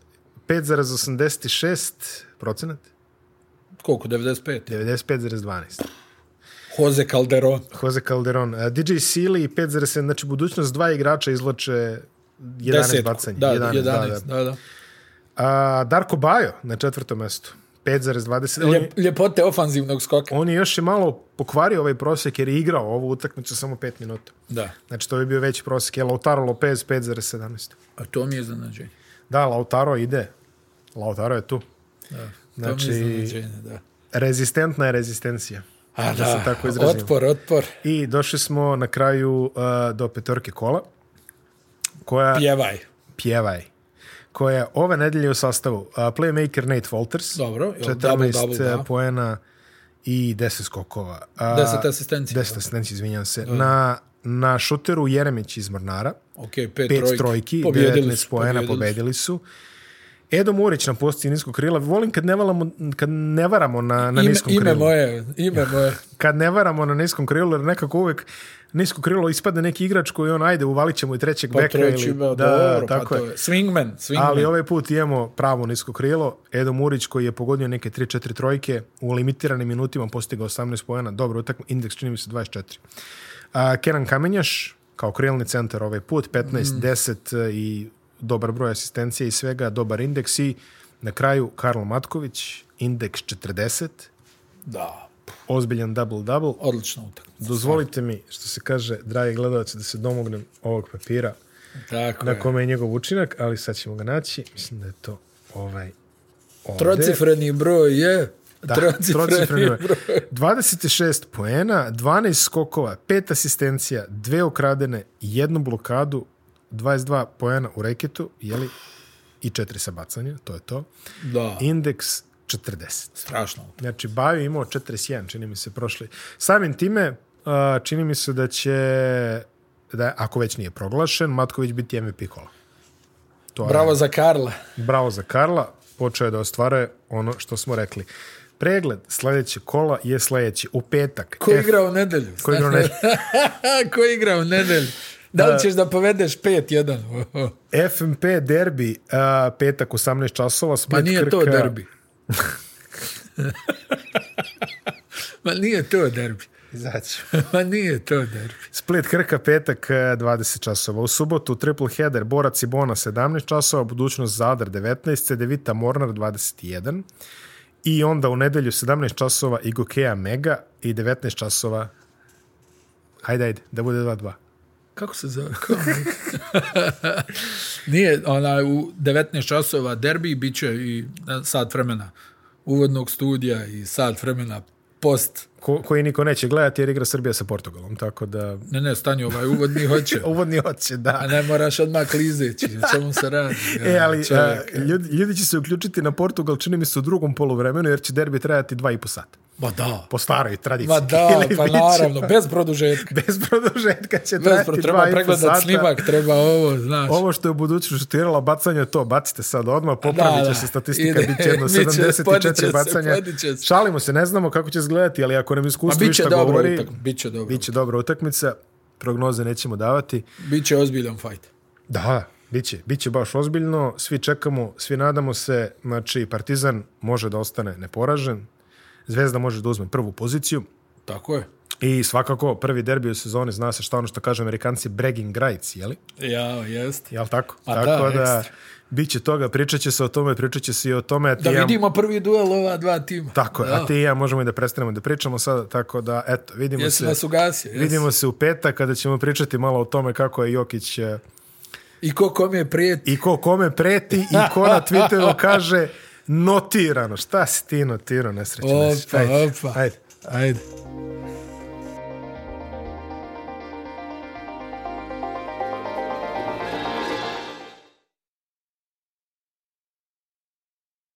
Speaker 1: 5,86 procenat.
Speaker 2: Koliko,
Speaker 1: 95?
Speaker 2: 95,12. Jose Calderon.
Speaker 1: Jose Calderon. DJ Sili i 5,7, znači budućnost dva igrača izloče 11 Desetku. bacanje. Da, 11, 11, da, da. da, da. A, Darko Bajo na četvrtom mestu. 5,20. Ljep,
Speaker 2: ljepote ofanzivnog skoka.
Speaker 1: On je još i malo pokvario ovaj prosjek jer je igrao ovu utakmicu samo 5 minuta.
Speaker 2: Da.
Speaker 1: Znači to bi bio veći prosjek. Je Lautaro Lopez 5,17.
Speaker 2: A to mi je
Speaker 1: zanađenje. Da, Lautaro ide. Lautaro je tu. Da, znači, da. rezistentna je rezistencija. A da, da se tako
Speaker 2: otpor, otpor.
Speaker 1: I došli smo na kraju uh, do petorke kola.
Speaker 2: Koja, pjevaj.
Speaker 1: Pjevaj. Koja je ove nedelje u sastavu uh, playmaker Nate Walters.
Speaker 2: Dobro.
Speaker 1: 14 double, double, uh, poena da. i 10 skokova.
Speaker 2: Uh, 10 asistencija.
Speaker 1: 10 asistencija, izvinjam se. Dobro. Na na šuteru Jeremić iz Mornara.
Speaker 2: Ok, pet, pet trojki.
Speaker 1: trojki pobjedili su, pobjedili, pobjedili su. Edo Murić na posti niskog krila. Volim kad ne, valamo, kad ne varamo na, na ime, niskom krilu. Ime
Speaker 2: moje, ime moje.
Speaker 1: kad ne varamo na niskom krilu, jer nekako uvek nisko krilo ispadne neki igrač koji on ajde uvalit ćemo i trećeg pa beka. Ili, ima, da, dobro, pa tako pa je. To je.
Speaker 2: Swingman, swingman.
Speaker 1: Ali ovaj put imamo pravo nisko krilo. Edo Murić koji je pogodio neke 3-4 trojke u limitiranim minutima postigao 18 pojena. Dobro, utakmo. indeks čini mi se 24. Kenan Kamenjaš, kao krilni centar ovaj put, 15, mm. 10 e, i dobar broj asistencije i svega, dobar indeks i na kraju Karl Matković, indeks 40.
Speaker 2: Da.
Speaker 1: Ozbiljan double-double. Odlična utakmica. Dozvolite mi, što se kaže, dragi gledalci, da se domognem ovog papira Tako na je. kome
Speaker 2: je
Speaker 1: njegov učinak, ali sad ćemo ga naći. Mislim da je to ovaj...
Speaker 2: Ovde. Trocifreni broj je... Yeah trocifreni broj.
Speaker 1: 26 poena, 12 skokova, 5 asistencija, dve ukradene, jednu blokadu, 22 poena u reketu, jeli, i četiri sa bacanja, to je to.
Speaker 2: Da.
Speaker 1: Indeks 40.
Speaker 2: Strašno.
Speaker 1: Znači, Baju imao 41, čini mi se, prošli. Samim time, čini mi se da će, da, ako već nije proglašen, Matković biti MVP kola.
Speaker 2: To Bravo je. za
Speaker 1: Karla. Bravo za Karla. Počeo je da ostvare ono što smo rekli. Uh, pregled sljedeće kola je sljedeći u petak.
Speaker 2: Ko F... igra u nedelju?
Speaker 1: Ko igra u
Speaker 2: nedelju? Ko igra u nedelju? Da li ćeš da povedeš
Speaker 1: 5-1? FMP derbi uh, petak 18 časova.
Speaker 2: Smet Ma nije krka... to derbi. Ma nije to derbi. Zaću. Ma nije to derbi.
Speaker 1: Split Krka petak 20 časova. U subotu triple header Borac i Bona 17 časova, budućnost Zadar 19, Devita Mornar 21. I onda u nedelju 17 časova Igokea Mega i 19 časova Hajde, ajde, da bude
Speaker 2: 2-2. Kako se zove? Kako? Nije, ona, u 19 časova derbi bit će i sad vremena uvodnog studija i sad vremena post
Speaker 1: ko, koji niko neće gledati jer igra Srbija sa Portugalom, tako da...
Speaker 2: Ne, ne, stanje ovaj uvodni hoće.
Speaker 1: uvodni hoće, da.
Speaker 2: A ne moraš odmah klizeći, na čemu se radi. e, ali a, e,
Speaker 1: e. ljudi, ljudi će se uključiti na Portugal, čini mi se, u drugom polovremenu, jer će derbi trajati dva i po sata.
Speaker 2: Ba da.
Speaker 1: Po staroj tradiciji. Ba
Speaker 2: da, pa naravno, bez produžetka.
Speaker 1: bez produžetka će bez pro,
Speaker 2: treba
Speaker 1: dva i po sata. Treba
Speaker 2: snimak, treba ovo, znaš.
Speaker 1: Ovo što je u budućnosti šutirala bacanje, to bacite sad odmah, popravit će da, da. se statistika, bit će jedno 74 će bacanja. Se, se. Šalimo se, ne znamo kako će izgledati, ali ako nam iskustvo pa, ništa
Speaker 2: dobro govori.
Speaker 1: Utak, biće
Speaker 2: dobro. Biće utak. dobro
Speaker 1: utakmica. Prognoze nećemo davati.
Speaker 2: Biće ozbiljan fight.
Speaker 1: Da, biće. Biće baš ozbiljno. Svi čekamo, svi nadamo se. Znači, Partizan može da ostane neporažen. Zvezda može da uzme prvu poziciju.
Speaker 2: Tako je.
Speaker 1: I svakako, prvi derbi u sezoni, zna se šta ono što kažu amerikanci, bragging rights, jeli?
Speaker 2: Ja, jest.
Speaker 1: Jel tako?
Speaker 2: Pa
Speaker 1: tako da,
Speaker 2: da
Speaker 1: Biće toga, pričat će se o tome, pričat će se i o tome.
Speaker 2: Da ja... vidimo prvi duel ova dva tima.
Speaker 1: Tako je, a ti i ja možemo i da prestanemo da pričamo sada, tako da, eto, vidimo
Speaker 2: jesi se. Jesi ugasio,
Speaker 1: jesi. Vidimo se u petak, kada ćemo pričati malo o tome kako je Jokić...
Speaker 2: E,
Speaker 1: I ko
Speaker 2: kome preti. I ko
Speaker 1: kome preti, i ko na Twitteru kaže notirano. Šta si ti notirano, nesrećno? Opa, opa. Ajde, ajde. ajde.